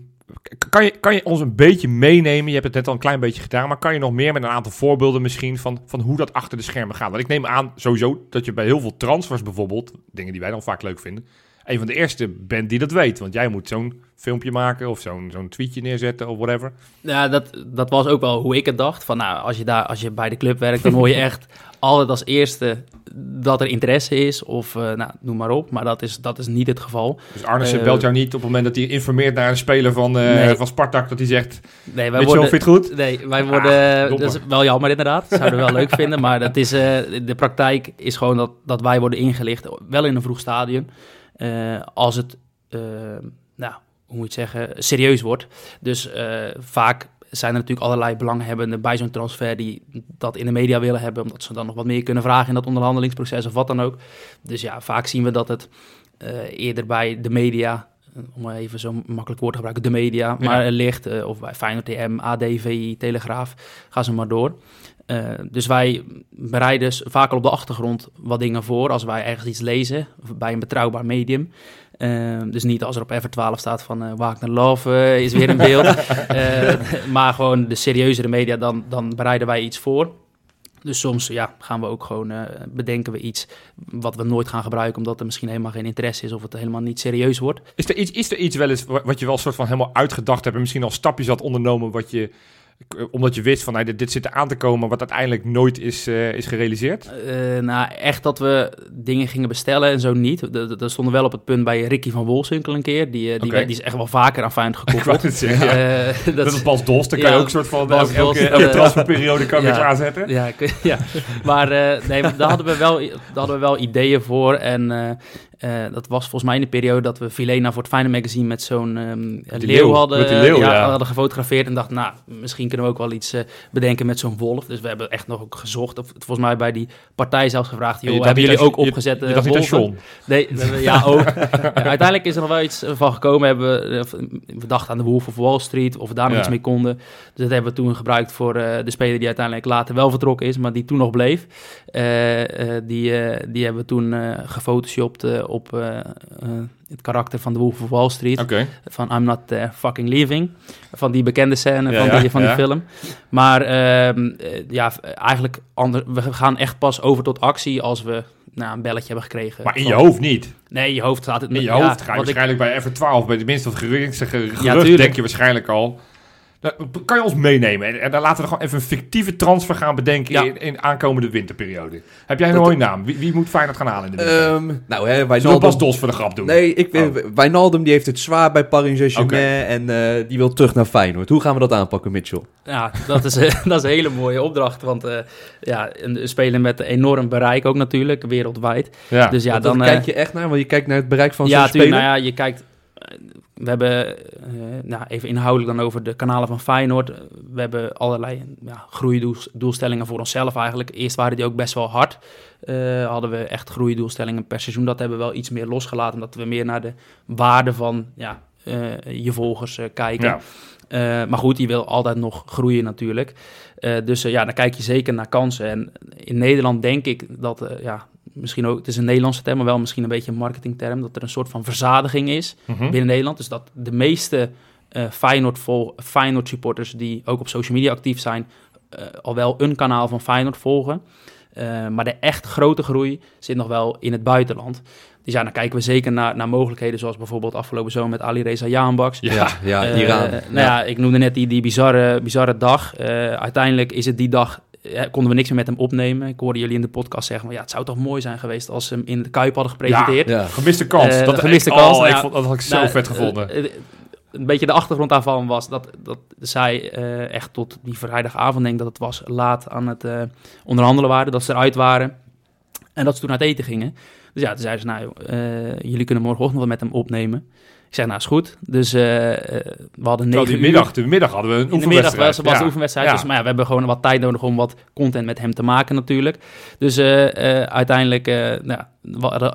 kan, je, kan je ons een beetje meenemen? Je hebt het net al een klein beetje gedaan, maar kan je nog meer met een aantal voorbeelden misschien van, van hoe dat achter de schermen gaat? Want ik neem aan sowieso dat je bij heel veel transfers bijvoorbeeld, dingen die wij dan vaak leuk vinden, een van de eerste bent die dat weet. Want jij moet zo'n filmpje maken of zo'n zo'n tweetje neerzetten of whatever. Ja, dat, dat was ook wel hoe ik het dacht. Van nou, als je, daar, als je bij de club werkt, dan hoor je echt altijd als eerste dat er interesse is. Of eh, nou, noem maar op. Maar dat is, dat is niet het geval. Dus Arnissen Eh, belt jou niet op het moment dat hij informeert naar een speler van, eh, Nee. van Spartak, dat hij zegt, Nee, wij worden, vind je het goed? Nee, wij worden. dom, dat is wel jammer, inderdaad. Zouden we wel leuk vinden. Maar dat is, de praktijk is gewoon dat, dat wij worden ingelicht. Wel in een vroeg stadium. Eh, als het, eh, nou, hoe moet je het zeggen, serieus wordt. Dus eh, vaak zijn er natuurlijk allerlei belanghebbenden bij zo'n transfer die dat in de media willen hebben, omdat ze dan nog wat meer kunnen vragen in dat onderhandelingsproces of wat dan ook. Dus ja, vaak zien we dat het eerder bij de media, om even zo'n makkelijk woord te gebruiken, de media, Ja. maar ligt, of bij Feyenoord TM, AD, VI, Telegraaf, gaan ze maar door. Eh, dus wij bereiden vaak al op de achtergrond wat dingen voor als wij ergens iets lezen bij een betrouwbaar medium. Eh, dus niet als er op Ever 12 staat van eh Wagner Love is weer in beeld. Maar gewoon de serieuzere media, dan, dan bereiden wij iets voor. Dus soms ja, gaan we ook gewoon bedenken we iets wat we nooit gaan gebruiken, omdat er misschien helemaal geen interesse is of het helemaal niet serieus wordt. Is er iets, is er iets wel eens wa- wat je wel soort van helemaal uitgedacht hebt en misschien al stapjes had ondernomen wat je, omdat je wist van nou, dit, dit zit er aan te komen, wat uiteindelijk nooit is, eh, is gerealiseerd? Eh, nou, echt dat we dingen gingen bestellen en zo niet. We stonden wel op het punt bij Ricky van Wolfswinkel een keer. Die, eh, die, die is echt wel vaker aan Feyenoord Ik wou gekoppeld. het zeggen, ja. Eh, Dat, dat is Bas Dost, dan kan je ook een soort van Bas elke, elke, Dost, elke eh, transferperiode kan je ja. klaarzetten. Ja, ik- ja. maar eh, nee, daar hadden we wel, daar hadden we wel ideeën voor. En eh, Eh, dat was volgens mij in de periode dat we Vilena voor het Feyenoord Magazine met zo'n ehm, leeuw, leeuw, hadden, met die leeuw, ja, ja. hadden gefotografeerd. En dacht, nou, misschien kunnen we ook wel iets eh, bedenken met zo'n wolf. Dus we hebben echt nog ook gezocht. Of, volgens mij bij die partij zelfs gevraagd, Je joh, hebben jullie ook je- opgezette Je dacht wolven? John. Nee, ja, ook. Uiteindelijk is er nog wel iets van gekomen. Hebben we, eh, we dachten aan de Wolf of Wall Street, of we daar nog Ja. iets mee konden. Dus dat hebben we toen gebruikt voor eh, de speler die uiteindelijk later wel vertrokken is, maar die toen nog bleef. Eh, eh, die, eh, die hebben we toen eh gefotoshopt eh, op eh, eh, het karakter van de Wolf of Wall Street. Van I'm not fucking leaving. Van die bekende scène Ja, van, ja, die, van die ja. film. Maar ehm, eh, ja, eigenlijk ander, we gaan echt pas over tot actie als we nou, een belletje hebben gekregen. Maar in van- je hoofd niet. Nee, je hoofd staat het In je hoofd ga je ik- waarschijnlijk bij Ever 12, bij de minste wat gerucht, gerucht denk je waarschijnlijk al. Kan je ons meenemen? En, en dan laten we gewoon even een fictieve transfer gaan bedenken Ja. in, in aankomende winterperiode. Heb jij een Dat- mooie naam? Wie, wie moet Feyenoord gaan halen in de winter? Ehm, nou, hè, Zullen we Wijnaldum... pas Dos voor de grap doen? Nee, ik, Oh. Wijnaldum die heeft het zwaar bij Paris Saint-Germain en eh, die wil terug naar Feyenoord. Hoe gaan we dat aanpakken, Mitchell? Ja, dat is, dat is een hele mooie opdracht. Want eh, ja, een een speler met een enorm bereik ook natuurlijk, wereldwijd. Ja. Dus ja, dan... daar eh, kijk je echt naar, want je kijkt naar het bereik van ja, zo'n tuurlijk. speler. Nou ja, je kijkt... We hebben, eh, nou, even inhoudelijk dan over de kanalen van Feyenoord. Eh, We hebben allerlei ja, groeidoelstellingen voor onszelf eigenlijk. Eerst waren die ook best wel hard. Eh, hadden we echt groeidoelstellingen per seizoen. Dat hebben we wel iets meer losgelaten, omdat we meer naar de waarde van ja, je volgers kijken. Ja. Maar goed, die wil altijd nog groeien natuurlijk. Dus ja, dan kijk je zeker naar kansen. En in Nederland denk ik dat, ja, misschien ook, het is een Nederlandse term, maar wel misschien een beetje een marketingterm, dat er een soort van verzadiging is Mhm. binnen Nederland. Dus dat de meeste eh Feyenoord, vol, Feyenoord supporters die ook op social media actief zijn, eh, al wel een kanaal van Feyenoord volgen. Eh, maar de echt grote groei zit nog wel in het buitenland. Dus ja, dan kijken we zeker naar, naar mogelijkheden, zoals bijvoorbeeld afgelopen zomer met Ali Reza Jahanbaks. Ja, ja, Iran. nou ja. ik noemde net die, die bizarre, bizarre dag. Uiteindelijk is het die dag, eh, konden we niks meer met hem opnemen. Ik hoorde jullie in de podcast zeggen, van, ja, het zou toch mooi zijn geweest als ze hem in de Kuip hadden gepresenteerd. Ja. Gemiste kans. Eh, dat gemiste ik, kans, Oh, nou ik ja, vond, dat had ik zo Nou, vet gevonden. eh, eh, een beetje de achtergrond daarvan was dat, dat zij eh, echt tot die vrijdagavond, denk ik dat het was, laat aan het eh, onderhandelen waren. Dat ze eruit waren en dat ze toen uit eten gingen. Dus ja, toen zeiden ze, nou, eh, jullie kunnen morgenochtend wel met hem opnemen. Ik zeg, nou is goed. Dus eh, eh, we hadden negen uur. middag, de middag hadden we een In de middag was, oefenwedstrijd. was de Ja. oefenwedstrijd. Ja. Dus, maar ja, we hebben gewoon wat tijd nodig om wat content met hem te maken natuurlijk. Dus eh, uiteindelijk, nou,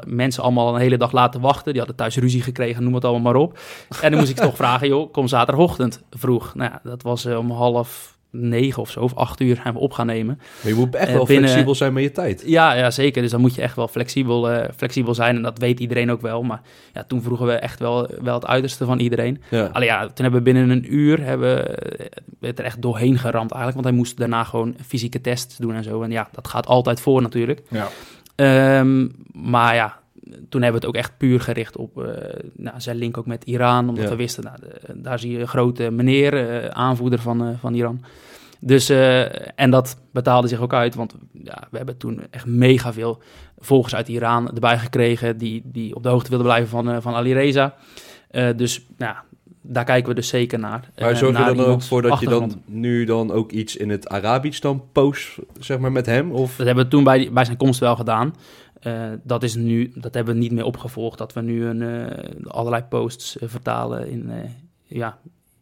mensen allemaal een hele dag laten wachten. Die hadden thuis ruzie gekregen, noem het allemaal maar op. En dan moest ik toch vragen, joh, kom zaterdagochtend vroeg. Nou ja, dat was om half negen of zo, of acht uur gaan we op gaan nemen. Maar je moet echt Eh, wel binnen- flexibel zijn met je tijd. Ja, ja, zeker. Dus dan moet je echt wel flexibel, eh, flexibel zijn. En dat weet iedereen ook wel. Maar ja, toen vroegen we echt wel, wel het uiterste van iedereen. Ja. Alleen ja, toen hebben we binnen een uur hebben, we het er echt doorheen geramd eigenlijk. Want hij moest daarna gewoon fysieke tests doen en zo. En ja, dat gaat altijd voor natuurlijk. Ja. Ehm, maar ja, toen hebben we het ook echt puur gericht op eh, nou, zijn link ook met Iran. Omdat Ja. we wisten, nou, de- daar zie je een grote meneer, eh, aanvoerder van, eh, van Iran. Dus, en dat betaalde zich ook uit, want ja, we hebben toen echt mega veel volgers uit Iran erbij gekregen, die, die op de hoogte wilden blijven van, van Ali Reza. Dus nou, daar kijken we dus zeker naar. Maar zorg je naar dan ook voor dat je dan nu dan ook iets in het Arabisch dan post, zeg maar, met hem? Of... Dat hebben we toen bij, bij zijn komst wel gedaan. Eh, dat is nu, dat hebben we niet meer opgevolgd. Dat we nu een, eh, allerlei posts eh, vertalen in, eh, ja,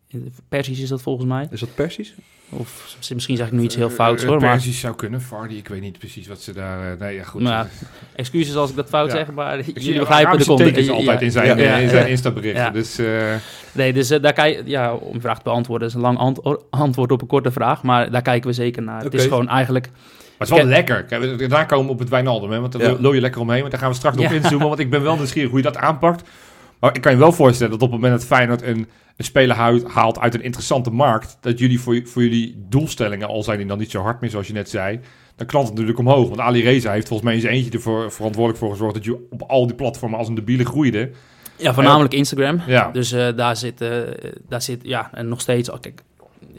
in Persisch is dat volgens mij. Is dat Persisch? Of misschien zeg ik nu iets heel fouts hoor, maar Persisch zou kunnen, Vardy, ik weet niet precies wat ze daar... eh, nee, ja, goed. Nou excuses als ik dat fout Ja. zeg, maar Ik zie jullie begrijpen de context. tekens altijd in zijn, Ja, ja, in zijn. Insta-berichten. Ja. Dus eh, Nee, dus daar kijk, ja, om je vraag te beantwoorden, is een lang ant- antwoord op een korte vraag, maar daar kijken we zeker naar. Het is gewoon eigenlijk, het is wel Kijk- lekker. Kijk, Daarna komen we op het Wijnaldum, hè, want daar Ja. je lekker omheen. Want daar gaan we straks nog inzoomen, want ik ben wel nieuwsgierig hoe je dat aanpakt. Maar ik kan je wel voorstellen dat op het moment dat Feyenoord een, een speler haalt uit een interessante markt, dat jullie voor, voor jullie doelstellingen, al zijn die dan niet zo hard meer zoals je net zei, dan knalt het natuurlijk omhoog. Want Ali Reza heeft volgens mij in zijn eentje ervoor verantwoordelijk voor gezorgd dat je op al die platformen als een debiele groeide. ja, voornamelijk Instagram. Ja, Dus eh, daar, zit, eh, daar zit, ja, en nog steeds, oh, kijk,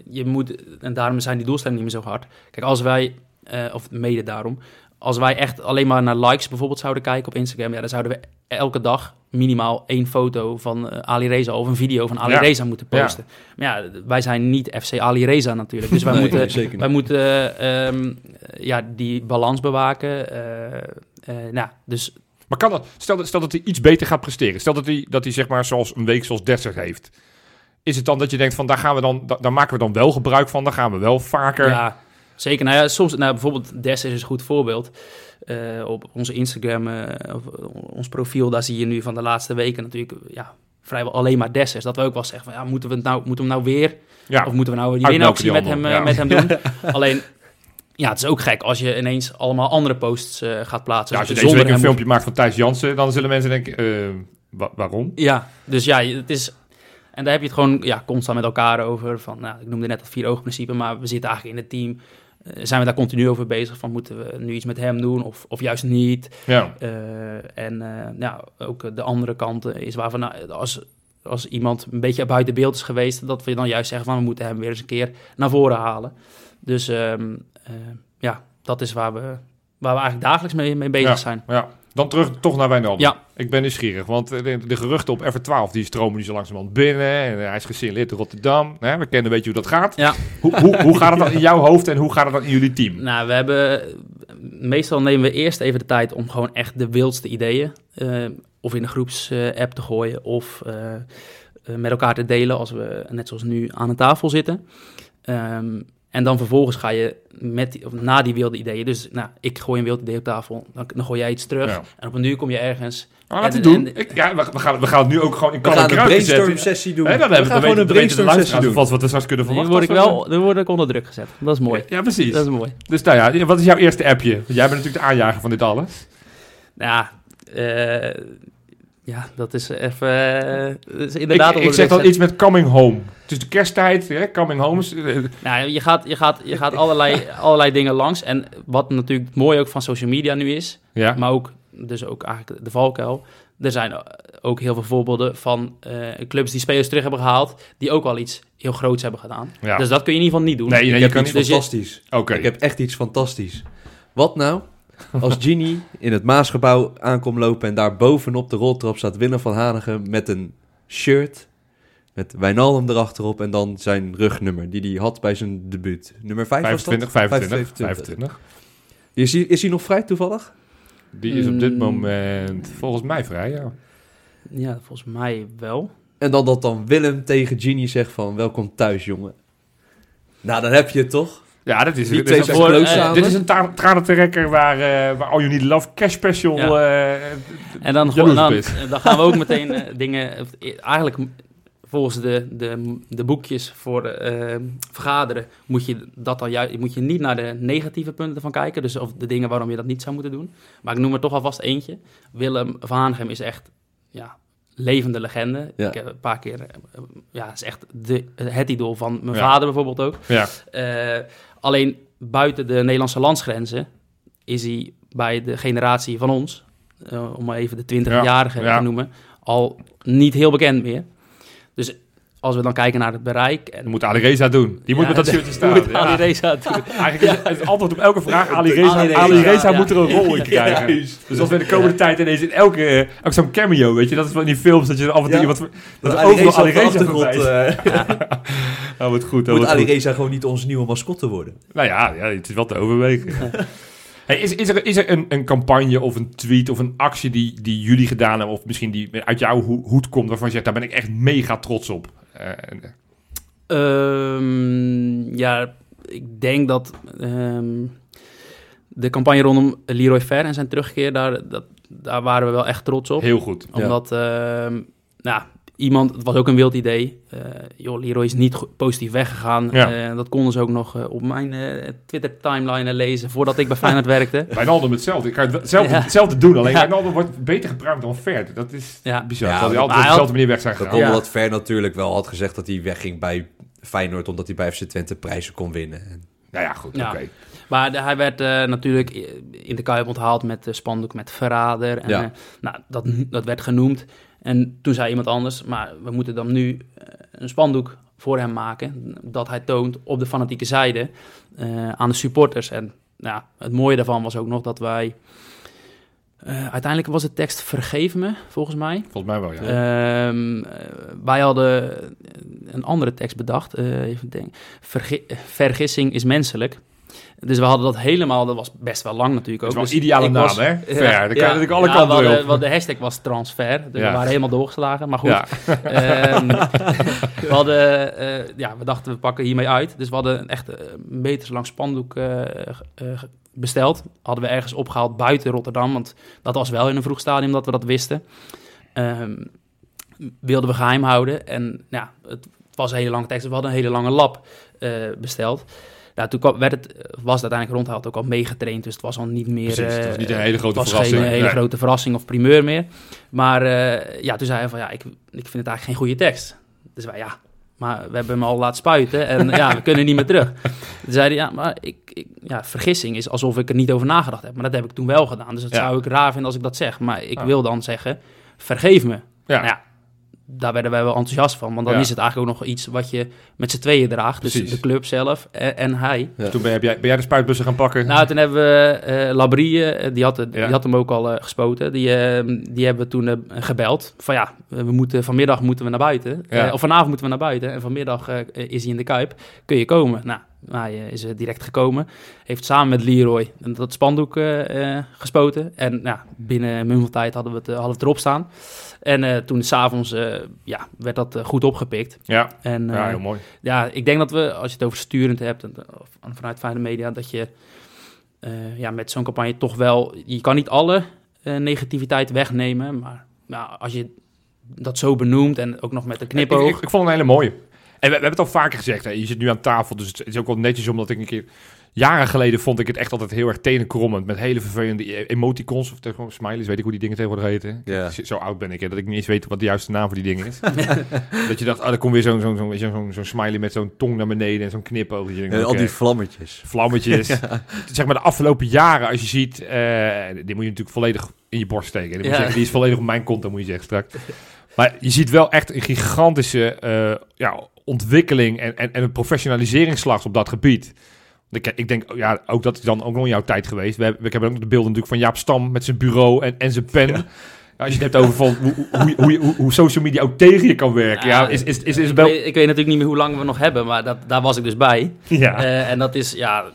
je moet, en daarom zijn die doelstellingen niet meer zo hard. Kijk, als wij, eh, of mede daarom, als wij echt alleen maar naar likes bijvoorbeeld zouden kijken op Instagram, ja, dan zouden we elke dag minimaal één foto van eh, Ali Reza of een video van Ali Ja. Reza moeten Ja. posten. Maar ja, wij zijn niet FC Ali Reza natuurlijk, dus wij Nee, moeten, wij moeten ehm, ja, die balans bewaken. eh, nou, dus Maar kan dat, stel, dat- stel dat hij iets beter gaat presteren. Stel dat hij, dat hij zeg maar zoals een week zoals Dessers heeft. Is het dan dat je denkt van daar gaan we dan, da- daar maken we dan wel gebruik van. Dan gaan we wel vaker. Ja, zeker. Nou ja, soms, nou, bijvoorbeeld Des is een goed voorbeeld. Eh, op onze Instagram, eh, eh, ons profiel, daar zie je nu van de laatste weken natuurlijk ja, vrijwel alleen maar Dessers. Dat we ook wel zeggen van, ja, moeten we, het nou, moeten we hem nou weer? Ja. Of moeten we nou die winactie met hem, ja. met hem doen? Alleen, ja, het is ook gek als je ineens allemaal andere posts gaat plaatsen. Ja, als je Dus deze week een hem- filmpje maakt van Thijs Jansen, dan zullen mensen denken, wa- waarom? Ja, dus ja, het is... En daar heb je het gewoon ja, constant met elkaar over. Van, nou, ik noemde net het vier-oog-principe, maar we zitten eigenlijk in het team. Zijn we daar continu over bezig van moeten we nu iets met hem doen of, of juist niet. Ja. Eh, en eh, ja, ook de andere kant is waarvan nou, als, als iemand een beetje buiten beeld is geweest, dat we dan juist zeggen van we moeten hem weer eens een keer naar voren halen. Dus ehm, eh, ja, dat is waar we, waar we eigenlijk dagelijks mee, mee bezig Ja. zijn. ja. Dan terug toch naar Wijnaldum. Ja. Ik ben nieuwsgierig, want eh, de, de geruchten op F12 die stromen nu zo langzamerhand binnen. En hij is gesignaleerd in Rotterdam. Hè, we kennen een beetje hoe dat gaat. Ja. Hoe, hoe, hoe gaat het dan in jouw hoofd en hoe gaat het dan in jullie team? Nou, we hebben. Meestal nemen we eerst even de tijd om gewoon echt de wildste ideeën. eh, of in een groepsapp te gooien. Of eh, eh, met elkaar te delen als we net zoals nu aan een tafel zitten. Ehm, en dan vervolgens ga je met die, of na die wilde ideeën. Dus nou, ik gooi een wild idee op tafel. Dan, dan gooi jij iets terug. Ja. En op een duur kom je ergens. Oh, laat En- het doen. en- Ik, ja, we, we gaan, we gaan het nu ook gewoon in We gaan een brainstorm sessie doen. Dan we hebben we gaan dan gewoon een dan brainstorm sessie doen. wat we straks kunnen verwachten. word ik wel nu word ik onder druk gezet. Dat is mooi. Ja, precies. Dat is mooi. Dus nou ja, wat is jouw eerste appje? Want Jij bent natuurlijk de aanjager van dit alles. Ja, eh, ja dat is even. eh, dat is inderdaad ik, ik zeg dan iets met coming home. Is de kersttijd, hè? coming home. is, eh, Nou, je gaat, je gaat, je gaat allerlei, allerlei dingen langs. En wat natuurlijk mooi ook van social media nu is, Ja, maar ook, dus ook eigenlijk de valkuil. Er zijn ook heel veel voorbeelden van eh, clubs die spelers terug hebben gehaald, die ook al iets heel groots hebben gedaan. ja. Dus dat kun je in ieder geval niet doen. Nee, nee, Ik je heb kan iets niet. dus je- fantastisch. Oké. Ik heb echt iets fantastisch. Wat nou als Genie in het Maasgebouw aankomt lopen en daar bovenop de roltrap staat Willem van Hanegem met een shirt met Wijnaldum erachterop en dan zijn rugnummer die hij had bij zijn debuut. Nummer 5 25, 25, 25. Is hij, is hij nog vrij toevallig? Die is op dit Mm. moment volgens mij vrij, ja. Ja, volgens mij wel. En dan dat dan Willem tegen Genie zegt van welkom thuis jongen. Nou, dan heb je het toch? Ja, dat is, Die dit twee is, zijn voor- close samen. dit is een tra- tranentrekker waar, eh waar All You Need Love Cash Special... Ja. eh, En dan, dan, dan gaan we ook meteen eh, dingen, eigenlijk volgens de, de, de boekjes voor eh, vergaderen, moet je, dat dan juist, moet je niet naar de negatieve punten ervan kijken. Dus of de dingen waarom je dat niet zou moeten doen. Maar ik noem er toch alvast eentje. Willem van Hanegem is echt ja, levende legende. Ja. Ik heb een paar keer, eh, ja, is echt de, het idool van mijn Ja. vader bijvoorbeeld ook. ja. Eh, alleen buiten de Nederlandse landsgrenzen is hij bij de generatie van ons, om maar even de 20-jarigen Ja, ja. te noemen, al niet heel bekend meer. Als we dan kijken naar het bereik... En, Dat moet Ali Reza doen. Die moet Ja, met dat shirtje staan. moet Ja. Ali Reza doen. Eigenlijk is het antwoord op elke vraag Ali Reza. Ali Ali Reza, Reza, ja. moet er een rol in krijgen. Dus als we in de komende tijd ineens in elke, eh, ook zo'n cameo, weet je, dat is van die films dat je af en toe Ja. iemand, dat, Dat Ali overal Reza Ali voorbij eh, wat goed. Oh, moet wat Ali goed. Reza gewoon niet onze nieuwe mascotte worden? Nou ja, ja, het is wel te overwegen. Hey, is, is er, is er een, een campagne of een tweet of een actie die, die jullie gedaan hebben, of misschien die uit jouw ho- hoed komt, waarvan je zegt, daar ben ik echt mega trots op? Eh, Ehm, ja, ik denk dat ehm, de campagne rondom Leroy Fer en zijn terugkeer, daar, dat, daar waren we wel echt trots op. heel goed. Omdat, ehm, nou, iemand, het was ook een wild idee. Eh joh, Leroy is niet positief weggegaan. Ja. Eh, dat konden ze ook nog eh, op mijn eh, Twitter-timeline lezen voordat ik bij Feyenoord werkte. Wijnaldum hetzelfde. Ik kan hetzelfde, Ja. hetzelfde doen, alleen Ja. Wijnaldum wordt beter gebruikt dan Vert. Dat is Ja. bizar. Die maar altijd op hij dezelfde manier weg zijn Dat gegaan. Ja. omdat Ver natuurlijk wel had gezegd dat hij wegging bij Feyenoord... omdat hij bij FC Twente prijzen kon winnen. En Nou ja, goed, Ja. oké. Maar de- hij werd eh, natuurlijk in de Kuip onthaald met de spandoek met verrader. En, Ja. eh, nou, dat, dat werd genoemd. En toen zei iemand anders, maar we moeten dan nu eh, een spandoek voor hem maken. Dat hij toont op de fanatieke zijde eh, aan de supporters. En nou, het mooie daarvan was ook nog dat wij... eh, uiteindelijk was de tekst Vergeef me, volgens mij. Volgens mij wel, ja. Ehm, eh, wij hadden een andere tekst bedacht. even denken. Vergi- vergissing is menselijk. Dus we hadden dat helemaal, dat was best wel lang natuurlijk ook. Is wel Dus ideale naam, was- hè? Ver. Dan kan je natuurlijk alle kanten we weer hadden- op. want de hashtag was transfer, dus we waren helemaal doorgeslagen. Maar goed. Ehm, we hadden, eh, ja, we dachten we pakken hiermee uit. Dus we hadden een echt eh, een meter lang spandoek eh, eh, besteld. Hadden we ergens opgehaald buiten Rotterdam, want dat was wel in een vroeg stadium dat we dat wisten. Ehm, wilden we geheim houden en ja, het was een hele lange tekst. We hadden een hele lange lab eh, besteld. Nou, toen kwam, werd het, was het uiteindelijk rond, hij had ook al meegetraind, dus het was al niet meer... Precies, het was eh, niet een hele grote was verrassing. geen hele Nee. grote verrassing of primeur meer. Maar eh, ja, toen zei hij van ja, ik, ik vind het eigenlijk geen goede tekst. Dus wij ja, maar we hebben hem al laten spuiten en ja, we kunnen niet meer terug. Toen zei hij ja, maar ik, ik, ja, vergissing is alsof ik er niet over nagedacht heb. Maar dat heb ik toen wel gedaan. Dus dat Ja. zou ik raar vinden als ik dat zeg. Maar ik Ja. wil dan zeggen, vergeef me. Ja. Nou ja, daar werden wij wel enthousiast van. Want dan Ja. is het eigenlijk ook nog iets wat je met z'n tweeën draagt. Dus de club zelf en, en hij. Ja. Toen ben, heb jij, ben jij de spuitbussen gaan pakken? Nou, toen hebben we eh Labrie, eh, die, had Ja. die had hem ook al eh, gespoten. Die, eh, die hebben we toen gebeld. Van ja, we moeten, vanmiddag moeten we naar buiten. Ja. Of vanavond moeten we naar buiten. En vanmiddag is hij in de Kuip. Kun je komen? Nou, hij eh, is eh, direct gekomen. Heeft samen met Leroy dat spandoek eh, gespoten. En binnen een tijd hadden we het, hadden we het erop staan. En toen s'avonds uh, ja, werd dat goed opgepikt. ja, En, ja, heel mooi. ja, ik denk dat we, als je het over sturend hebt, en, of vanuit Fijne Media, dat je ja, met zo'n campagne toch wel... Je kan niet alle negativiteit wegnemen, maar nou, als je dat zo benoemt en ook nog met een knipoog... ik, ik vond het een hele mooie. En we, we hebben het al vaker gezegd. Hè. Je zit nu aan tafel, dus het is ook wel netjes omdat ik een keer... Jaren geleden vond ik het echt altijd heel erg tenenkrommend. Met hele vervelende e- emoticons of gewoon smileys. Weet ik hoe die dingen tegenwoordig heten. Ja. Zo oud ben ik, hè, dat ik niet eens weet wat de juiste naam voor die dingen is. dat je dacht, ah, er komt weer zo'n zo'n zo'n zo'n zo'n smiley met zo'n tong naar beneden en zo'n knipoog. Denkt, En al die vlammetjes. vlammetjes. Zeg maar de afgelopen jaren, als je ziet, eh, die moet je natuurlijk volledig in je borst steken. Die, Ja. zeggen, die is volledig op mijn konto, moet je zeggen straks. Maar je ziet wel echt een gigantische eh, ja, ontwikkeling en, en, en een professionaliseringsslag op dat gebied. Ik, ik denk, ja, ook dat is dan ook nog in jouw tijd geweest. We hebben, ik heb ook de beelden natuurlijk van Jaap Stam met zijn bureau en, en zijn pen. Ja, als je het hebt over van hoe, hoe, hoe, hoe, social media ook tegen je kan werken. Ja, Ja, is, is, is, is ik, wel... weet, ik weet natuurlijk niet meer hoe lang we nog hebben, maar dat, daar was ik dus bij. Ja. Eh, en dat is, ja,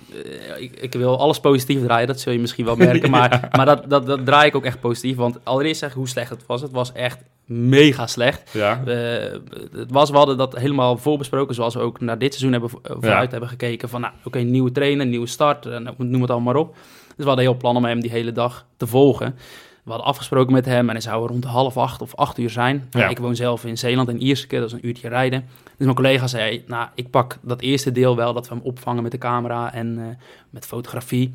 eh, ik, ik wil alles positief draaien, dat zul je misschien wel merken. Maar, maar dat, dat, dat draai ik ook echt positief. Want allereerst zeggen hoe slecht het was. Het was echt mega slecht. ja. Eh, het was, we hadden dat helemaal voorbesproken, zoals we ook naar dit seizoen hebben, vo- vooruit hebben gekeken. Van, nou, oké, nieuwe trainer, nieuwe start, eh, nou, noem het allemaal maar op. Dus we hadden heel plan om hem die hele dag te volgen. We hadden afgesproken met hem en hij zou rond half acht of acht uur zijn. Ja. Ik woon zelf in Zeeland, in Ierseke, dat is een uurtje rijden. Dus mijn collega zei, nou, ik pak dat eerste deel wel, dat we hem opvangen met de camera en eh, met fotografie.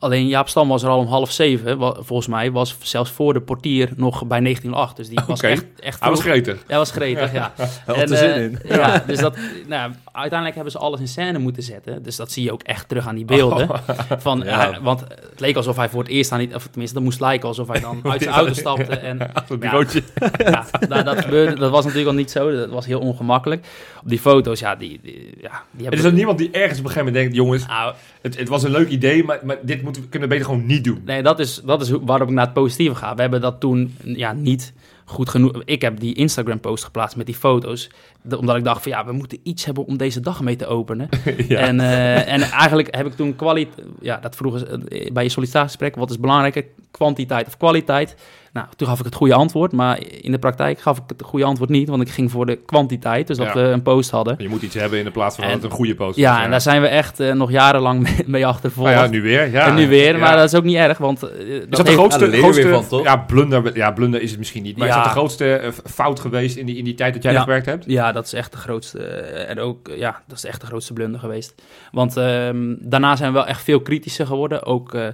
Alleen Jaap Stam was er al om half zeven, volgens mij, was zelfs voor de portier nog bij 1908. Dus die was echt, echt Hij was gretig. Hij was gretig, ja. Hij had er zin eh, in. Ja, dus dat, nou, uiteindelijk hebben ze alles in scène moeten zetten. Dus dat zie je ook echt terug aan die beelden. Van, Ja. hij- want het leek alsof hij voor het eerst aan die, of tenminste, dat moest lijken alsof hij dan uit zijn auto stapte. En het Ja. bureautje. ja, nou, dat, gebeurde, dat was natuurlijk al niet zo. Dat was heel ongemakkelijk. Op die foto's, ja, die, die, ja, die Er hebben... is ook niemand die ergens op een gegeven moment denkt... jongens, Nou, het, het was een leuk idee... maar, maar dit we, kunnen we beter gewoon niet doen. Nee, dat is, dat is waarom ik naar het positieve ga. We hebben dat toen ja, niet goed genoeg... Ik heb die Instagram-post geplaatst met die foto's. omdat ik dacht van ja, we moeten iets hebben om deze dag mee te openen. ja. En, eh, en eigenlijk heb ik toen kwaliteit... Ja, dat vroegen ze eh, bij je sollicitatiegesprek. Wat is belangrijker, kwantiteit of kwaliteit? Nou, toen gaf ik het goede antwoord. Maar in de praktijk gaf ik het goede antwoord niet. Want ik ging voor de kwantiteit. Dus dat Ja. we een post hadden. Je moet iets hebben in de plaats van dat het een goede post is. Ja, en daar zijn we echt eh, nog jarenlang mee, mee achtervolgd. Nou ja, nu weer. Ja. en nu weer, Ja. maar dat is ook niet erg, want... eh, Is dat de grootste, Ja, weer grootste van, toch? ja, blunder, ja, blunder is het misschien niet, maar Ja. Dat de grootste eh, fout geweest in die, in die tijd dat jij Ja. er gewerkt hebt? Ja, dat is echt de grootste. eh, En ook, ja, dat is echt de grootste blunder geweest. Want ehm, daarna zijn we wel echt veel kritischer geworden. Ook, eh,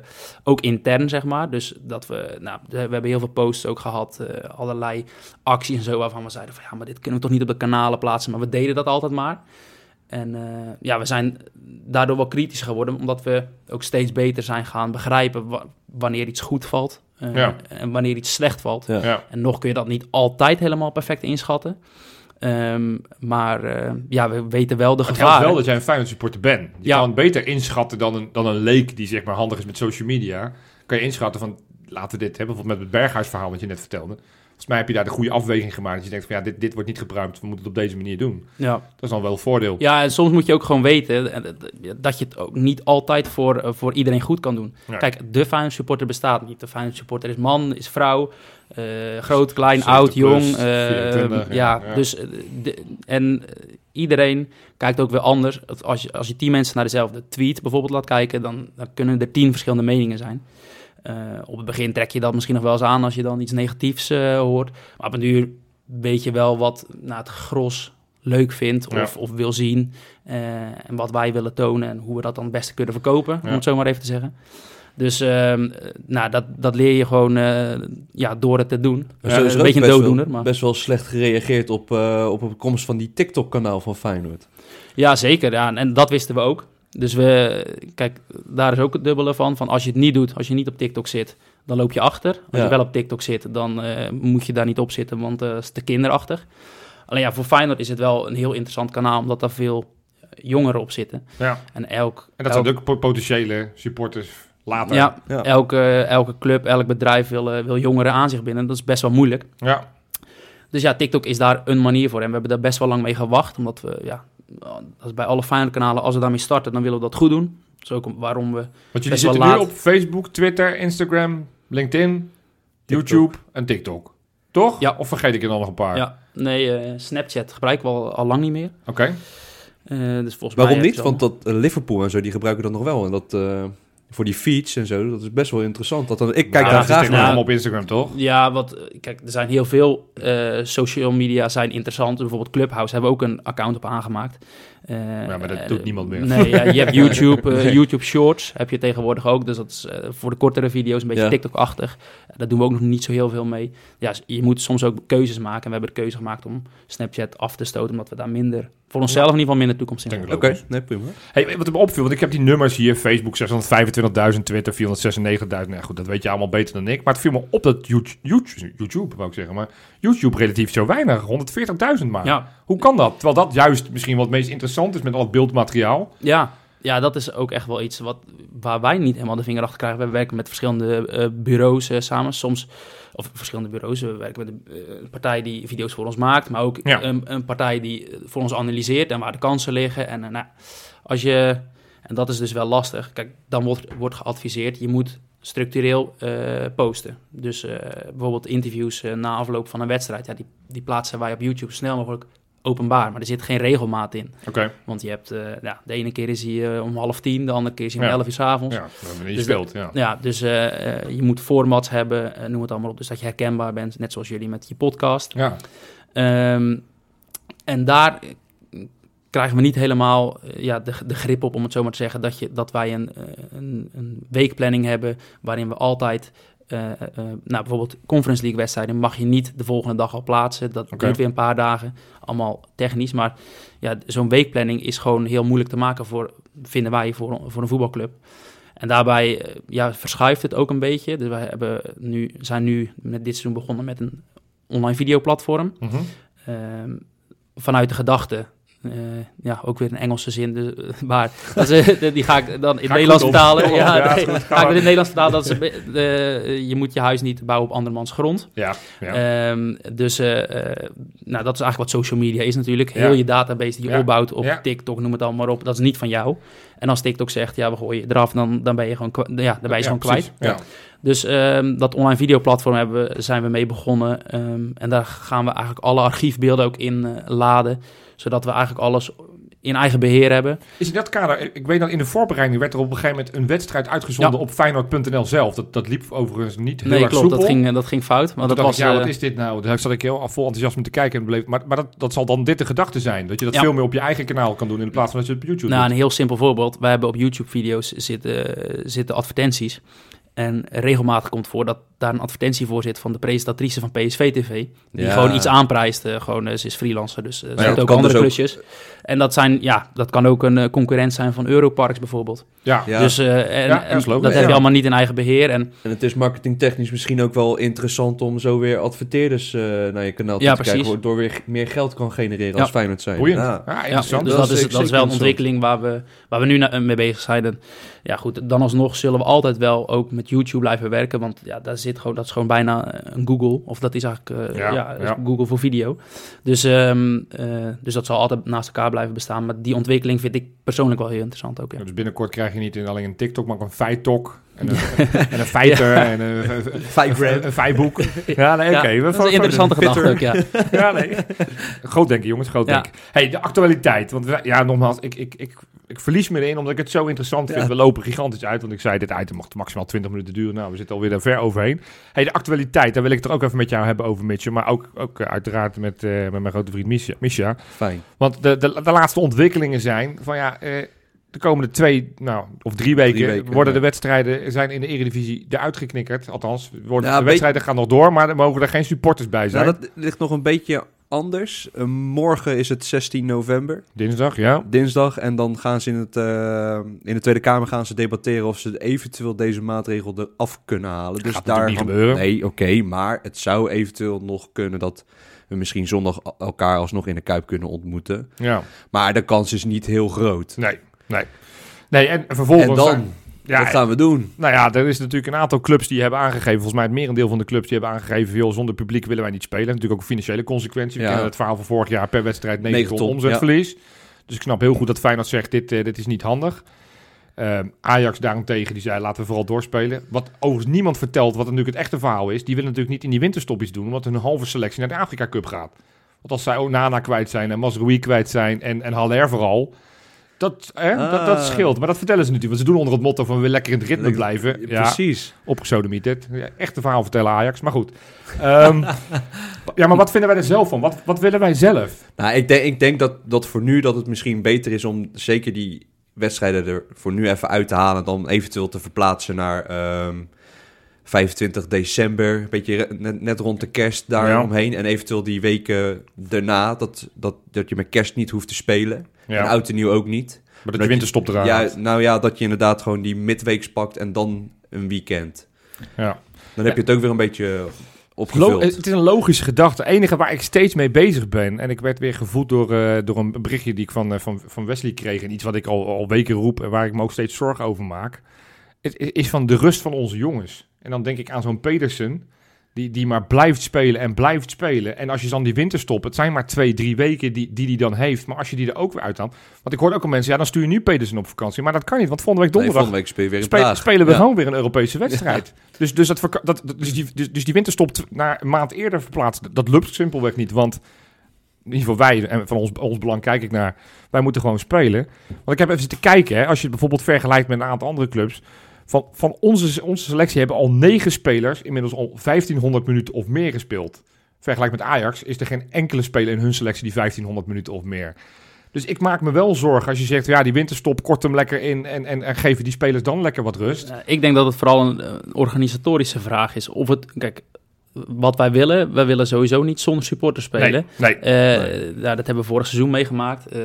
ook intern, zeg maar. Dus dat we, nou, we hebben heel veel posts ook gehad. eh, allerlei acties en zo waarvan we zeiden van ja, maar dit kunnen we toch niet op de kanalen plaatsen. Maar we deden dat altijd maar. En ja, we zijn daardoor wel kritisch geworden, omdat we ook steeds beter zijn gaan begrijpen wanneer iets goed valt eh, Ja. en wanneer iets slecht valt. Ja. Ja. En nog kun je dat niet altijd helemaal perfect inschatten. Ehm, maar eh, ja, we weten wel de Het gevaren. wel dat jij een Feyenoord supporter bent. Je Ja. kan het beter inschatten dan een, dan een leek die zeg maar handig is met social media. Kan je inschatten van, laten we dit hebben, bijvoorbeeld met het Berghuis verhaal wat je net vertelde. Volgens mij heb je daar de goede afweging gemaakt. Dat je denkt van ja, dit, dit wordt niet gebruikt, we moeten het op deze manier doen. Ja. Dat is dan wel een voordeel. Ja, en soms moet je ook gewoon weten eh, dat je het ook niet altijd voor, eh, voor iedereen goed kan doen. Ja. Kijk, de Feyenoord supporter bestaat niet. De Feyenoord supporter is man, is vrouw, eh, groot, klein, 70 oud, jong. eh, 24, ja, ja, ja. dus de- en iedereen kijkt ook weer anders. Als je, als je tien mensen naar dezelfde tweet bijvoorbeeld laat kijken, dan, dan kunnen er tien verschillende meningen zijn. Eh, op het begin trek je dat misschien nog wel eens aan als je dan iets negatiefs eh, hoort. Maar op een duur weet je wel wat nou, het gros leuk vindt of, Ja. of wil zien. eh, en wat wij willen tonen en hoe we dat dan het beste kunnen verkopen, om Ja. het zo maar even te zeggen. Dus ehm, eh, nou, dat, dat leer je gewoon eh, ja, door het te doen. Maar zo is er een beetje een best dooddoener, wel, maar... best wel slecht gereageerd op, eh, op de komst van die TikTok-kanaal van Feyenoord. Ja, zeker. Ja. En dat wisten we ook. Dus we, kijk, daar is ook het dubbele van. Van als je het niet doet, als je niet op TikTok zit, dan loop je achter. Als Ja. je wel op TikTok zit, dan eh, moet je daar niet op zitten, want eh is te kinderachtig. Alleen ja, voor Feyenoord is het wel een heel interessant kanaal, omdat daar veel eh, jongeren op zitten. Ja. En elk, En dat elk, zijn ook po- potentiële supporters later. ja, Ja. Elke, elke club, elk bedrijf wil, wil jongeren aan zich binden. Dat is best wel moeilijk. ja. Dus ja, TikTok is daar een manier voor. En we hebben daar best wel lang mee gewacht. Omdat we, ja, dat is bij alle Feyenoord kanalen, als we daarmee starten, dan willen we dat goed doen. Dat is ook waarom we... Want jullie Best wel zitten nu op Facebook, Twitter, Instagram, LinkedIn, TikTok. YouTube en TikTok. Toch? Ja. Of vergeet ik er dan nog een paar? Ja, nee, eh, Snapchat gebruiken we al, al lang niet meer. Oké. Eh, dus volgens Waarom mij niet? Want dat eh, Liverpool en zo, die gebruiken dat nog wel. En dat eh, voor die feeds en zo, dat is best wel interessant. Dat dan, ik kijk daar graag naar. op Instagram, toch? Ja, wat, kijk, er zijn heel veel eh, social media zijn interessant. Bijvoorbeeld Clubhouse hebben we ook een account op aangemaakt. Eh, Ja, maar dat eh, doet niemand meer. Nee, ja, je hebt YouTube, eh, Nee. YouTube Shorts heb je tegenwoordig ook. Dus dat is eh, voor de kortere video's een beetje Ja. TikTok-achtig. Eh, daar doen we ook nog niet zo heel veel mee. Ja, je moet soms ook keuzes maken. En we hebben de keuze gemaakt om Snapchat af te stoten, omdat we daar minder, voor onszelf in ieder geval minder toekomst in hebben. ik Oké, nee, prima. Hey, wat me opviel, want ik heb die nummers hier. Facebook 625.000, Twitter 496.000. Nou goed, dat weet je allemaal beter dan ik. Maar het viel me op dat YouTube, YouTube, YouTube wou ik zeggen, maar YouTube relatief zo weinig, 140.000 maar. Ja, Hoe kan dat? Terwijl dat juist misschien wat het meest interessant is met al het beeldmateriaal. Ja, ja, dat is ook echt wel iets wat, waar wij niet helemaal de vinger achter krijgen. We werken met verschillende eh, bureaus eh, samen. Soms, of verschillende bureaus. We werken met een eh, partij die video's voor ons maakt. Maar ook Ja. een, een partij die voor ons analyseert en waar de kansen liggen. En nou, als je, en dat is dus wel lastig. Kijk, dan wordt, wordt geadviseerd, je moet structureel posten. Dus bijvoorbeeld interviews na afloop van een wedstrijd. Ja, die, die plaatsen wij op YouTube snel mogelijk openbaar. Maar er zit geen regelmaat in. Oké, Want je hebt, eh, ja, de ene keer is hij eh, om half tien, de andere keer is hij om Ja. elf uur 's avonds. ja, niet Dus gespeeld. Ja. Ja, dus eh, je moet formats hebben, noem het allemaal op. Dus dat je herkenbaar bent, net zoals jullie met je podcast. ja. Ehm, en daar krijgen we niet helemaal ja, de, de grip op, om het zo maar te zeggen, dat, je, dat wij een, een, een weekplanning hebben waarin we altijd... eh, eh, nou, bijvoorbeeld Conference League wedstrijden mag je niet de volgende dag al plaatsen. Dat Oké. duurt weer een paar dagen. Allemaal technisch. Maar ja, zo'n weekplanning is gewoon heel moeilijk te maken voor, vinden wij, voor, voor een voetbalclub. En daarbij eh, ja, verschuift het ook een beetje. Dus we hebben nu, zijn nu met dit seizoen begonnen met een online videoplatform. Ehm, vanuit de gedachte. Eh, ja, ook weer een Engelse zin. Dus, eh, maar dat is, eh, die ga ik dan in het Nederlands vertalen. Ja, nee, ga ik weer in het Nederlands vertalen. Dat is, de, je moet je huis niet bouwen op andermans grond. Ja, ja. Ehm, dus nou, dat is eigenlijk wat social media is natuurlijk. Heel je database die je opbouwt op. TikTok, noem het allemaal maar op. Dat is niet van jou. En als TikTok zegt, ja, we gooien je eraf, dan, dan ben je gewoon, ja, dan ben je gewoon precies. kwijt. Dus ehm, dat online videoplatform hebben, we- zijn we mee begonnen. Ehm, en daar gaan we eigenlijk alle archiefbeelden ook in laden. Zodat we eigenlijk alles in eigen beheer hebben. Is in dat kader, ik- weet dat in de voorbereiding werd er op een gegeven moment een wedstrijd uitgezonden Ja. op Feyenoord.nl zelf. Dat, dat liep overigens niet heel nee, erg klopt, soepel. dat ging, dat ging fout. Maar Want dat was, ik, ja, eh, wat is dit nou? Daar zat ik heel vol enthousiasme te kijken en beleefd. Maar, maar dat, dat zal dan dit de gedachte zijn. Dat je dat Ja. veel meer op je eigen kanaal kan doen in plaats van dat je het op YouTube Nou, doet. een heel simpel voorbeeld. Wij hebben op YouTube-video's zitten, zitten advertenties. En regelmatig komt voor dat daar een advertentie voor zit van de presentatrice van PSV TV. Die Ja. gewoon iets aanprijst. eh, gewoon, eh, ze is freelancer, dus eh, ze ja, ook andere dus ook- klusjes. En dat, zijn, ja, dat kan ook een concurrent zijn van Europarks bijvoorbeeld. Ja, Ja. Dus eh, en, Ja, en dat heb je allemaal niet in eigen beheer. En En het is marketingtechnisch misschien ook wel interessant om zo weer adverteerders eh, naar je kanaal te precies. kijken. Waardoor weer meer geld kan genereren Ja. als Feyenoord zijn. boeiend. Ja. Ja, Ja, interessant. dus Dat dat, is dat is wel een ontwikkeling waar we, waar we nu na- mee bezig zijn. En ja, goed, dan alsnog zullen we altijd wel ook met YouTube blijven werken. Want ja, daar zit zit gewoon, dat is gewoon bijna eh, een Google. Of dat is eigenlijk eh, Ja, ja, is ja. Google voor video. Dus, ehm, eh, dus dat zal altijd naast elkaar blijven bestaan. Maar die ontwikkeling vind ik persoonlijk wel heel interessant ook. Ja. Dus binnenkort krijg je niet alleen een TikTok, maar ook een feitok. En een, en een feiter en een, een, feitboek. Ja, nee, oké. Ja, We- dat is een interessante gedachte ook, ja. Ja, nee. Groot denken, jongens, groot Ja. denken. hey, de actualiteit. Want ja, nogmaals, ik, ik, ik, ik verlies me erin omdat ik het zo interessant vind. Ja. We lopen gigantisch uit, want ik zei, dit item mag maximaal 20 minuten duren. Nou, we zitten alweer daar ver overheen. hey, de actualiteit, daar wil ik het er ook even met jou hebben over, Mitchell. Maar ook, ook eh, uiteraard met, eh, met mijn grote vriend Misha. Misha. Fijn. Want de, de, de laatste ontwikkelingen zijn van ja, eh, de komende twee, nou, of drie weken, Drie weken, worden ja. de wedstrijden zijn in de Eredivisie eruit geknikkerd. Althans, worden, Ja, de wedstrijden gaan nog door, maar er mogen er geen supporters bij zijn. Nou, dat ligt nog een beetje anders. Eh, morgen is het 16 november, Dinsdag, ja. dinsdag. En dan gaan ze in, het, eh, in de Tweede Kamer gaan ze debatteren of ze eventueel deze maatregel eraf kunnen halen. Dus Gaat daar niet gebeuren. Nee, oké. maar het zou eventueel nog kunnen dat we misschien zondag elkaar alsnog in de Kuip kunnen ontmoeten. ja. Maar de kans is niet heel groot. Nee, nee. Nee, en vervolgens... En dan, ja, wat gaan we doen? Nou ja, er is natuurlijk een aantal clubs die hebben aangegeven, volgens mij het merendeel van de clubs die hebben aangegeven, joh, zonder publiek willen wij niet spelen. Natuurlijk ook een financiële consequentie. We Ja. kennen het verhaal van vorig jaar per wedstrijd 9 Negen ton ton, omzetverlies. Dus ik snap heel goed dat Feyenoord zegt, dit, eh, dit is niet handig. Ehm, Ajax daarentegen, die zei laten we vooral doorspelen. Wat overigens niemand vertelt, wat natuurlijk het echte verhaal is, die willen natuurlijk niet in die winterstop iets doen, omdat hun halve selectie naar de Afrika Cup gaat. Want als zij Onana kwijt zijn en Mazraoui kwijt zijn en, en Haller vooral, dat, hè, dat, dat Ah. scheelt. Maar dat vertellen ze natuurlijk, want ze doen onder het motto van we willen lekker in het ritme blijven. Ja, Precies. opgesodemieterd. Ja, Echt een verhaal vertellen Ajax, maar goed. Ehm, ja, maar wat vinden wij er zelf van? Wat, wat willen wij zelf? Nou, ik denk, ik denk dat, dat voor nu dat het misschien beter is om zeker die wedstrijden er voor nu even uit te halen. Dan eventueel te verplaatsen naar ehm, 25 december. Een beetje net, net rond de kerst daar Ja. omheen. En eventueel die weken daarna. Dat, dat, dat je met kerst niet hoeft te spelen. En Ja, oud en nieuw ook niet. maar dat de winterstop eraan Ja, nou ja, dat je inderdaad gewoon die midweeks pakt en dan een weekend. Ja. Dan heb je het ook weer een beetje Lo- opgevuld. het is een logische gedachte. Het enige waar ik steeds mee bezig ben, en ik werd weer gevoed door, eh, door een berichtje die ik van, eh, van, van Wesley kreeg, en iets wat ik al, al weken roep en waar ik me ook steeds zorgen over maak, het is van de rust van onze jongens. En dan denk ik aan zo'n Pedersen, die, die maar blijft spelen en blijft spelen. En als je dan die winterstop, het zijn maar twee, drie weken die die, die dan heeft, maar als je die er ook weer uit haalt, want ik hoorde ook al mensen, ja dan stuur je nu Pedersen op vakantie, maar dat kan niet, want volgende week Nee, donderdag volgende week speel weer in Spe- Praag. spelen we Ja. gewoon weer een Europese wedstrijd. Dus, dus, dat, dat, dus, die, dus, dus die winterstop naar een maand eerder verplaatst, dat lukt simpelweg niet. Want in ieder geval wij, en van ons, ons belang kijk ik naar, wij moeten gewoon spelen. Want ik heb even zitten kijken, hè, als je het bijvoorbeeld vergelijkt met een aantal andere clubs. Van, van onze, onze selectie hebben al negen spelers inmiddels al 1500 minuten of meer gespeeld. Vergelijk met Ajax is er geen enkele speler in hun selectie die 1500 minuten of meer. Dus ik maak me wel zorgen als je zegt, ja, die winterstop, kort hem lekker in en, en, en geven die spelers dan lekker wat rust. Ik denk dat het vooral een, eh, organisatorische vraag is. Of het, kijk, wat wij willen, wij willen sowieso niet zonder supporters spelen. Nee, nee. Eh, ja, dat hebben we vorig seizoen meegemaakt. Eh,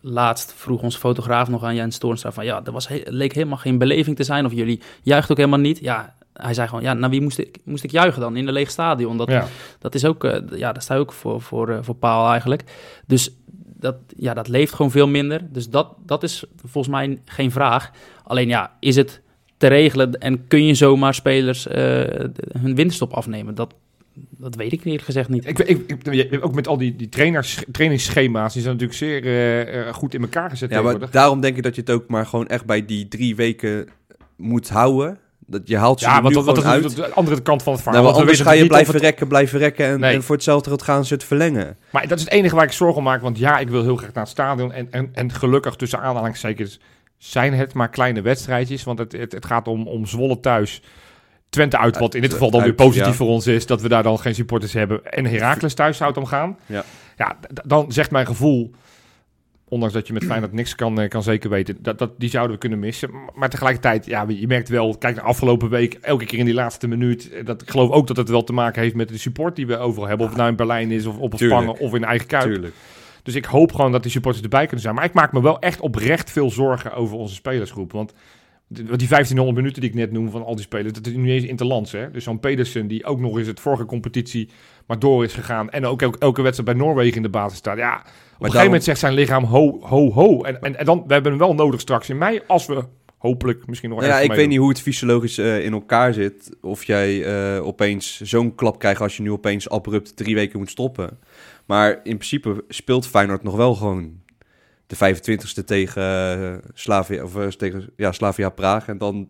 laatst vroeg onze fotograaf nog aan Jens Toornstra van... ja, er was he- leek helemaal geen beleving te zijn of jullie juicht ook helemaal niet. Ja, hij zei gewoon, ja, naar wie moest ik, moest ik juichen dan? In een leeg stadion. Dat, ja. dat is ook, eh, ja, daar sta je ook voor, voor, eh, voor paal eigenlijk. Dus dat, ja, dat leeft gewoon veel minder. Dus dat, dat is volgens mij geen vraag. Alleen ja, is het te regelen en kun je zomaar spelers eh, hun winterstop afnemen? Dat, dat weet ik eerlijk gezegd niet. Ik, ik, ook met al die, die trainers, trainingsschema's, die zijn natuurlijk zeer eh, eh, goed in elkaar gezet Ja, maar daarom denk ik dat je het ook maar gewoon echt bij die drie weken moet houden. Dat je haalt ze Ja, want nu dat, wat gewoon dat uit. de andere kant van het Nou, verhaal. anders weten ga je blijven het- rekken, blijven rekken en, Nee. en voor hetzelfde geld gaan ze het verlengen. Maar dat is het enige waar ik zorgen om maak. Want ja, ik wil heel graag naar het stadion. En, en, en gelukkig tussen aanhalingstekens zijn het maar kleine wedstrijdjes. Want het, het, het gaat om, om Zwolle thuis. Twente uit, wat in dit geval dan weer positief ja. voor ons is. Dat we daar dan geen supporters hebben. En Heracles thuis zou het om gaan. Ja. ja dan zegt mijn gevoel... Ondanks dat je met Feyenoord niks kan, eh, kan zeker weten. Dat, dat, die zouden we kunnen missen. Maar tegelijkertijd, ja, je merkt wel... Kijk naar afgelopen week, elke keer in die laatste minuut. eh, Dat, ik geloof ook dat het wel te maken heeft met de support die we overal hebben. Of het nou in Berlijn is, of op. Spangen, of in eigen kuip. Tuurlijk. Dus ik hoop gewoon dat die supporters erbij kunnen zijn. Maar ik maak me wel echt oprecht veel zorgen over onze spelersgroep. Want de- die 1500 minuten die ik net noem van al die spelers, dat is nu eens interlands. Hè? Dus zo'n Pedersen die ook nog eens het vorige competitie maar door is gegaan. En ook elke, elke wedstrijd bij Noorwegen in de basis staat. Ja, op een gegeven moment zegt zijn lichaam ho, ho, ho. En, en, en dan, we hebben hem wel nodig straks in mei als we hopelijk misschien nog ja, ergens ik weet niet hoe het fysiologisch eh, in elkaar zit. Of jij eh, opeens zo'n klap krijgt als je nu opeens abrupt drie weken moet stoppen. Maar in principe speelt Feyenoord nog wel gewoon de 25e tegen eh, Slavia, of, eh, tegen, ja, Slavia Praag. En dan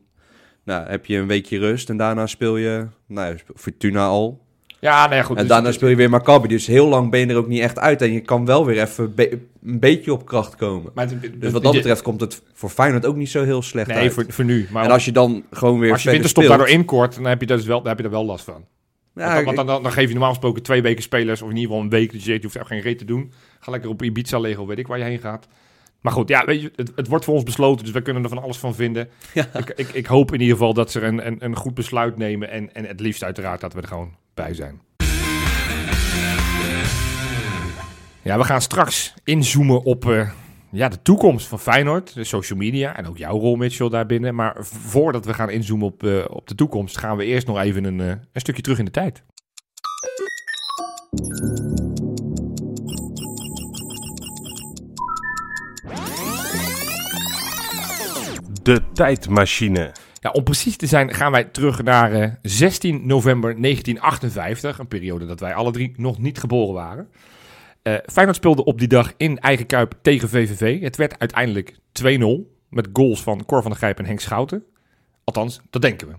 nou, heb je een weekje rust en daarna speel je nou, Fortuna al. Ja, nou ja, goed. en dus daarna speel je weer Maccabi. Dus heel lang ben je er ook niet echt uit. En je kan wel weer even be- een beetje op kracht komen. maar het- Dus wat dat betreft komt het voor Feyenoord ook niet zo heel slecht Nee, uit. voor, voor nu. Maar en als je dan gewoon weer als je winterstop daardoor inkort, dan heb je, dus wel, dan heb je er wel last van. Ja, want, ik- dan, dan geef je normaal gesproken twee weken spelers, of in ieder geval een week. Dus je, hoeft echt geen reet te doen. Ga lekker op Ibiza liggen, of weet ik waar je heen gaat. Maar goed, ja, weet je, het, het wordt voor ons besloten, dus we kunnen er van alles van vinden. Ja. Ik, ik, ik hoop in ieder geval dat ze een, een, een goed besluit nemen. En, en het liefst uiteraard dat we er gewoon bij zijn. Ja, we gaan straks inzoomen op eh, ja, de toekomst van Feyenoord, de social media en ook jouw rol, Mitchell, daarbinnen. Maar voordat we gaan inzoomen op, eh, op de toekomst, gaan we eerst nog even een, eh, een stukje terug in de tijd. De tijdmachine. Ja, om precies te zijn gaan wij terug naar eh, 16 november 1958. Een periode dat wij alle drie nog niet geboren waren. Eh Feyenoord speelde op die dag in eigen kuip tegen VVV. Het werd uiteindelijk 2-0 met goals van Cor van der Grijp en Henk Schouten. Althans, dat denken we.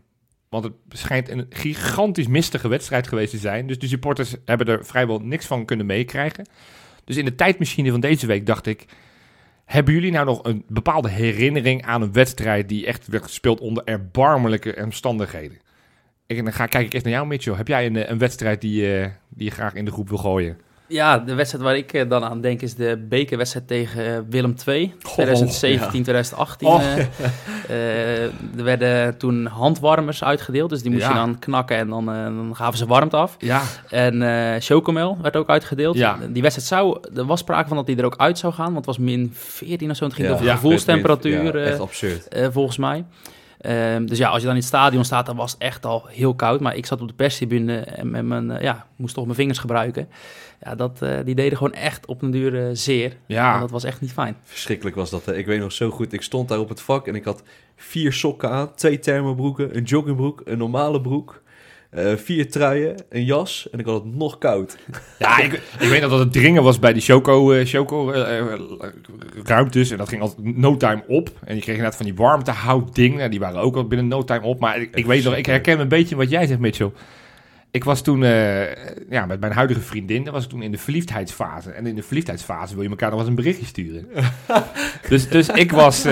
Want het schijnt een gigantisch mistige wedstrijd geweest te zijn. Dus de supporters hebben er vrijwel niks van kunnen meekrijgen. Dus in de tijdmachine van deze week dacht ik... Hebben jullie nou nog een bepaalde herinnering aan een wedstrijd die echt werd gespeeld onder erbarmelijke omstandigheden? Ik, dan ga, kijk ik eerst naar jou, Mitchell. Heb jij een, eh, een wedstrijd die, eh, die je graag in de groep wil gooien? Ja, de wedstrijd waar ik eh, dan aan denk is de bekerwedstrijd tegen eh, Willem II. 2017, 2018. Oh. eh. Eh, er werden toen handwarmers uitgedeeld, dus die moest Ja. je dan knakken en dan, eh, dan gaven ze warmte af. Ja. En Chocomel werd ook uitgedeeld. Ja. Die wedstrijd zou, er was sprake van dat die er ook uit zou gaan, want het was min 14 of zo. Het ging over gevoelstemperatuur. Ja, echt absurd. volgens mij. Ehm, dus ja, als je dan in het stadion staat, dan was het echt al heel koud. Maar ik zat op de perstribune en met mijn, eh, ja, moest toch mijn vingers gebruiken. Ja, dat, eh, die deden gewoon echt op een duur eh, zeer. Ja. En dat was echt niet fijn. Verschrikkelijk was dat. hè. Ik weet nog zo goed. Ik stond daar op het vak en ik had vier sokken aan, twee thermobroeken, een joggingbroek, een normale broek, eh, vier truien, een jas en ik had het nog koud. Ja, ik, ik weet dat het dringen was bij die Choco, Choco eh, eh, ruimtes. En dat ging altijd no time op. En je kreeg inderdaad van die warmtehout dingen. Die waren ook al binnen no time op. Maar ik, ik weet nog, ik herken een beetje wat jij zegt, Mitchell. Ik was toen eh, ja, met mijn huidige vriendin, dat was ik toen in de verliefdheidsfase. En in de verliefdheidsfase wil je elkaar nog eens een berichtje sturen. dus, dus ik was eh,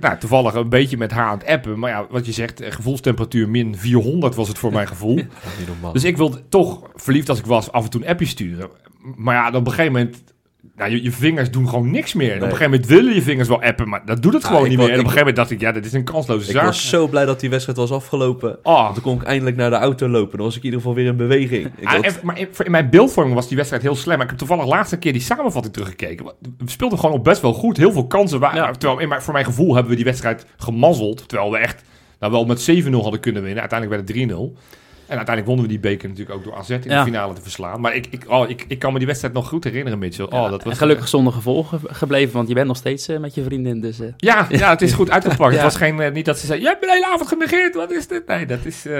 nou, toevallig een beetje met haar aan het appen. Maar ja, wat je zegt, eh, gevoelstemperatuur min 400 was het voor mijn gevoel. Dus ik wilde toch, verliefd als ik was, af en toe een appje sturen. Maar ja, op een gegeven moment... Nou, je, je vingers doen gewoon niks meer. Op een gegeven moment willen je vingers wel appen, maar dat doet het Ja, gewoon ik niet meer. En op een ik- gegeven moment dacht ik, ja, dit is een kansloze ik zaak. was zo blij dat die wedstrijd was afgelopen. Oh. Want toen kon ik eindelijk naar de auto lopen. Dan was ik in ieder geval weer in beweging. Ik Ah, had- en- maar in, in mijn beeldvorming was die wedstrijd heel slecht. Maar ik heb toevallig laatste keer die samenvatting teruggekeken. We speelden gewoon op best wel goed. Heel veel kansen waren. Ja. Terwijl in mijn, voor mijn gevoel hebben we die wedstrijd gemazzeld. Terwijl we echt nou, wel met 7-0 hadden kunnen winnen. Uiteindelijk werd het 3-0. En uiteindelijk wonnen we die beker natuurlijk ook door AZ in Ja. de finale te verslaan. Maar ik, ik, oh, ik, ik kan me die wedstrijd nog goed herinneren, Mitchell. Oh, Ja, dat was en gelukkig zonder gevolgen gebleven, want je bent nog steeds eh, met je vriendin. Dus, eh, Ja, ja, het is goed uitgepakt. Ja. Het was geen, eh, niet dat ze zei, je hebt me de hele avond genegeerd, wat is dit? Nee, dat is, eh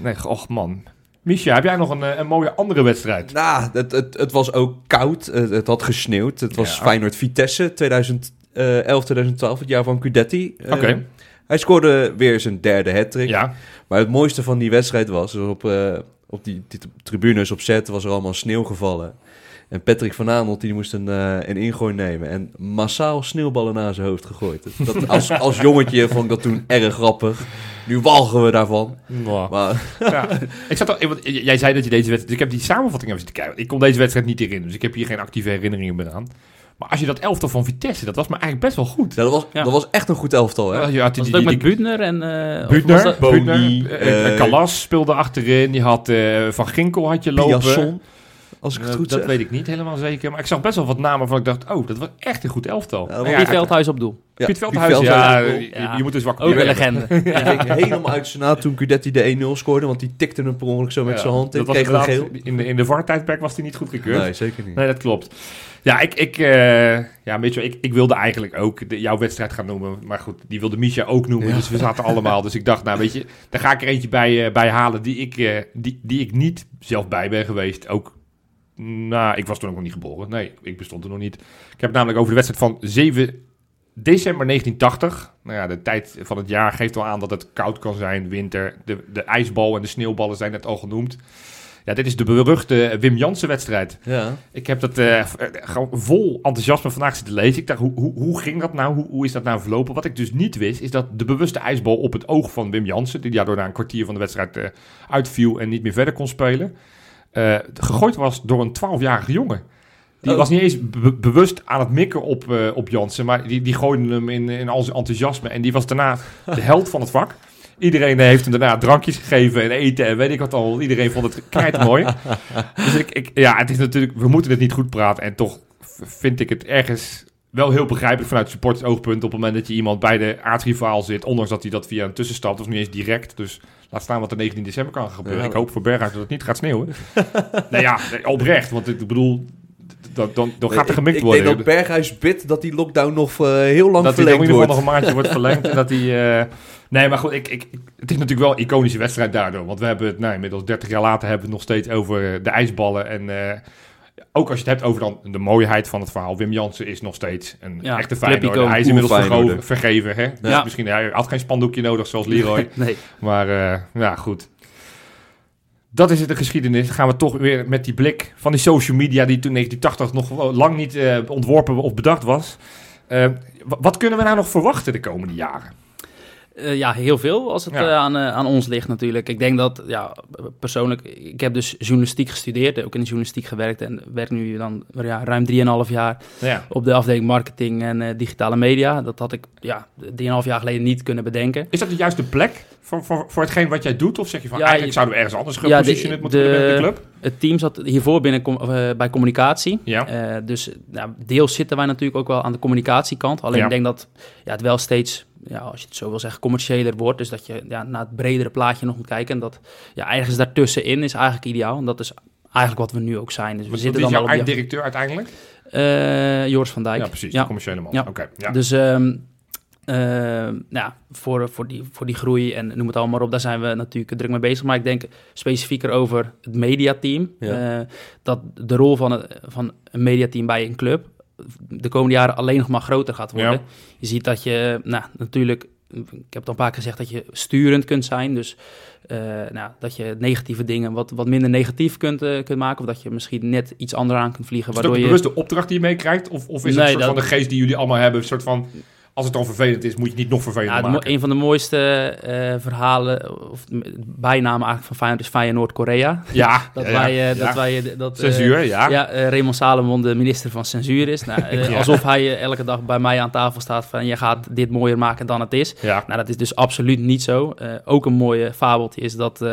nee, och man. Misha, heb jij nog een, eh, een mooie andere wedstrijd? Nou, het, het, het was ook koud. Het, het had gesneeuwd. Het was Ja. Feyenoord-Vitesse 2011, 2012, het jaar van Cudetti. Eh, Oké. Hij scoorde weer zijn derde hat-trick. Ja, Maar het mooiste van die wedstrijd was, dus op, eh, op die, die tribunes op set was er allemaal sneeuw gevallen. En Patrick van Aanholt die moest een, eh, een ingooi nemen en massaal sneeuwballen naar zijn hoofd gegooid. Dat, als, als jongetje vond ik dat toen erg grappig. Nu walgen we daarvan. Maar ja. ik zat al, jij zei dat je deze wedstrijd, dus ik heb die samenvatting even zitten kijken. Ik kon deze wedstrijd niet herinneren, dus ik heb hier geen actieve herinneringen meer aan. Maar als je dat elftal van Vitesse, dat was me eigenlijk best wel goed. ja, dat, was, Ja. dat was echt een goed elftal. Hè? Ja, je had die, was het ook die, met Buutner en... eh, Buutner, dat- Boni, Buutner, eh, eh, Calas speelde achterin. Je had eh, Van Ginkel had je lopen. Piasson. Als ik het Eh, goed dat zeg. weet ik niet helemaal zeker. Maar ik zag best wel wat namen waarvan ik dacht, oh, dat was echt een goed elftal. Ja, Piet Veldhuis op doel. Ja, Piet Piet Veldhuis, ja, je, Ja. je moet dus wakker Ook een legende. Helemaal uit zijn naad toen Gudetti de 1-0 scoorde, want die tikte hem per ongeluk zo met Ja, zijn hand dat was kreeg geel. In de, in de VAR-tijdperk was hij niet goedgekeurd. Nee, zeker niet. Nee, dat klopt. Ja, ik, ik, eh, ja, Mitchell, ik, ik wilde eigenlijk ook de, jouw wedstrijd gaan noemen. Maar goed, die wilde Misha ook noemen. Ja. Dus we zaten allemaal. Dus ik dacht, nou weet je, daar ga ik er eentje bij, eh, bij halen die ik, eh, die, die ik niet zelf bij ben geweest. Ook, nou, ik was toen ook nog niet geboren. Nee, ik bestond er nog niet. Ik heb namelijk over de wedstrijd van 7 december 1980. Nou ja, de tijd van het jaar geeft wel aan dat het koud kan zijn, winter. De, de ijsbal en de sneeuwballen zijn net al genoemd. Ja, dit is de beruchte Wim Jansen wedstrijd. Ja. Ik heb dat eh, eh, gewoon vol enthousiasme vandaag zitten lezen. Ik dacht, hoe, hoe, hoe ging dat nou? Hoe, hoe is dat nou verlopen? Wat ik dus niet wist, is dat de bewuste ijsbal op het oog van Wim Jansen, die daardoor na een kwartier van de wedstrijd eh, uitviel en niet meer verder kon spelen, eh, gegooid was door een 12-jarige jongen. Die Oh. was niet eens be- bewust aan het mikken op, eh, op Jansen, maar die, die gooide hem in, in al zijn enthousiasme. En die was daarna de held van het vak. Iedereen eh, heeft hem daarna drankjes gegeven en eten en weet ik wat al. Iedereen vond het mooi. dus ik, ik, ja, het is natuurlijk, we moeten het niet goed praten. En toch vind ik het ergens wel heel begrijpelijk vanuit supporters oogpunt. Op het moment dat je iemand bij de aardrivaal zit, ondanks dat hij dat via een tussenstap, of niet eens direct. Dus laat staan wat er 19 december kan gebeuren. Ja. Ik hoop voor Berghuis dat het niet gaat sneeuwen. nou ja, oprecht. Want ik bedoel, dan, dan, dan gaat er gemikt ik, worden. Ik denk dat Berghuis bidt dat die lockdown nog eh, heel lang dat hij dan in verlengd ieder geval wordt. nog een maandje wordt verlengd. En dat hij. eh, Nee, maar goed, ik, ik, het is natuurlijk wel een iconische wedstrijd daardoor. Want we hebben het, nou, inmiddels 30 jaar later hebben we het nog steeds over eh, de ijsballen. En ook als je het hebt over dan de mooiheid van het verhaal. Wim Jansen is nog steeds een Ja, echte Feyenoord. Hij is inmiddels vergeven. Hè? Dus Ja. misschien, hij had geen spandoekje nodig zoals Leroy. Nee. Maar eh, ja, goed. Dat is het de geschiedenis. Dan gaan we toch weer met die blik van die social media... die toen 1980 nog lang niet eh, ontworpen of bedacht was. Eh, wa- wat kunnen we nou nog verwachten de komende jaren? Eh, ja, heel veel als het Ja. eh, aan, eh, aan ons ligt natuurlijk. Ik denk dat, ja, persoonlijk, ik heb dus journalistiek gestudeerd, ook in de journalistiek gewerkt en werk nu dan ja, ruim 3,5 jaar Ja. op de afdeling marketing en digitale media. Dat had ik ja, 3,5 jaar geleden niet kunnen bedenken. Is dat de juiste plek voor, voor, voor hetgeen wat jij doet? Of zeg je van, Ja, eigenlijk zouden we ergens anders Ja, de- gepositioneerd moeten de- binnen de club? Het team zat hiervoor binnen com- bij communicatie. Ja. Dus nou, deels zitten wij natuurlijk ook wel aan de communicatiekant. Alleen Ja. ik denk dat ja, het wel steeds, ja, als je het zo wil zeggen, commerciëler wordt. Dus dat je ja, naar het bredere plaatje nog moet kijken. En dat ja, ergens daartussenin is eigenlijk ideaal. En dat is eigenlijk wat we nu ook zijn. Dus we Wat zitten dan jouw op die, einddirecteur uiteindelijk? Eh, Joris van Dijk. Ja, precies. Ja. De commerciële man. Ja. Oké, ja. Dus ehm, ehm, ja, voor, voor, die, voor die groei en noem het allemaal maar op, daar zijn we natuurlijk druk mee bezig. Maar ik denk specifieker over het mediateam. Ja. eh, dat de rol van, het, van een mediateam bij een club de komende jaren alleen nog maar groter gaat worden. Ja. Je ziet dat je, nou natuurlijk, ik heb het al een paar keer gezegd, dat je sturend kunt zijn. Dus eh, nou, dat je negatieve dingen wat, wat minder negatief kunt, eh, kunt maken. Of dat je misschien net iets anders aan kunt vliegen. Is waardoor je... bewuste opdracht die je meekrijgt? Of, of is het een soort dat- van de geest die jullie allemaal hebben? Een soort van, als het dan vervelend is, moet je het niet nog vervelender Ja, mo- maken. een van de mooiste eh, verhalen, of bijnamen eigenlijk van Feyenoord is Feyenoord Noord-Korea. Ja, Dat ja, wij, eh, Ja. dat wij, eh, dat, Censuur, ja. ja, Raymond Salomon de minister van censuur is. Nou. Alsof hij elke dag bij mij aan tafel staat van je gaat dit mooier maken dan het is. Ja. Nou, dat is dus absoluut niet zo. Ook een mooie fabeltje is dat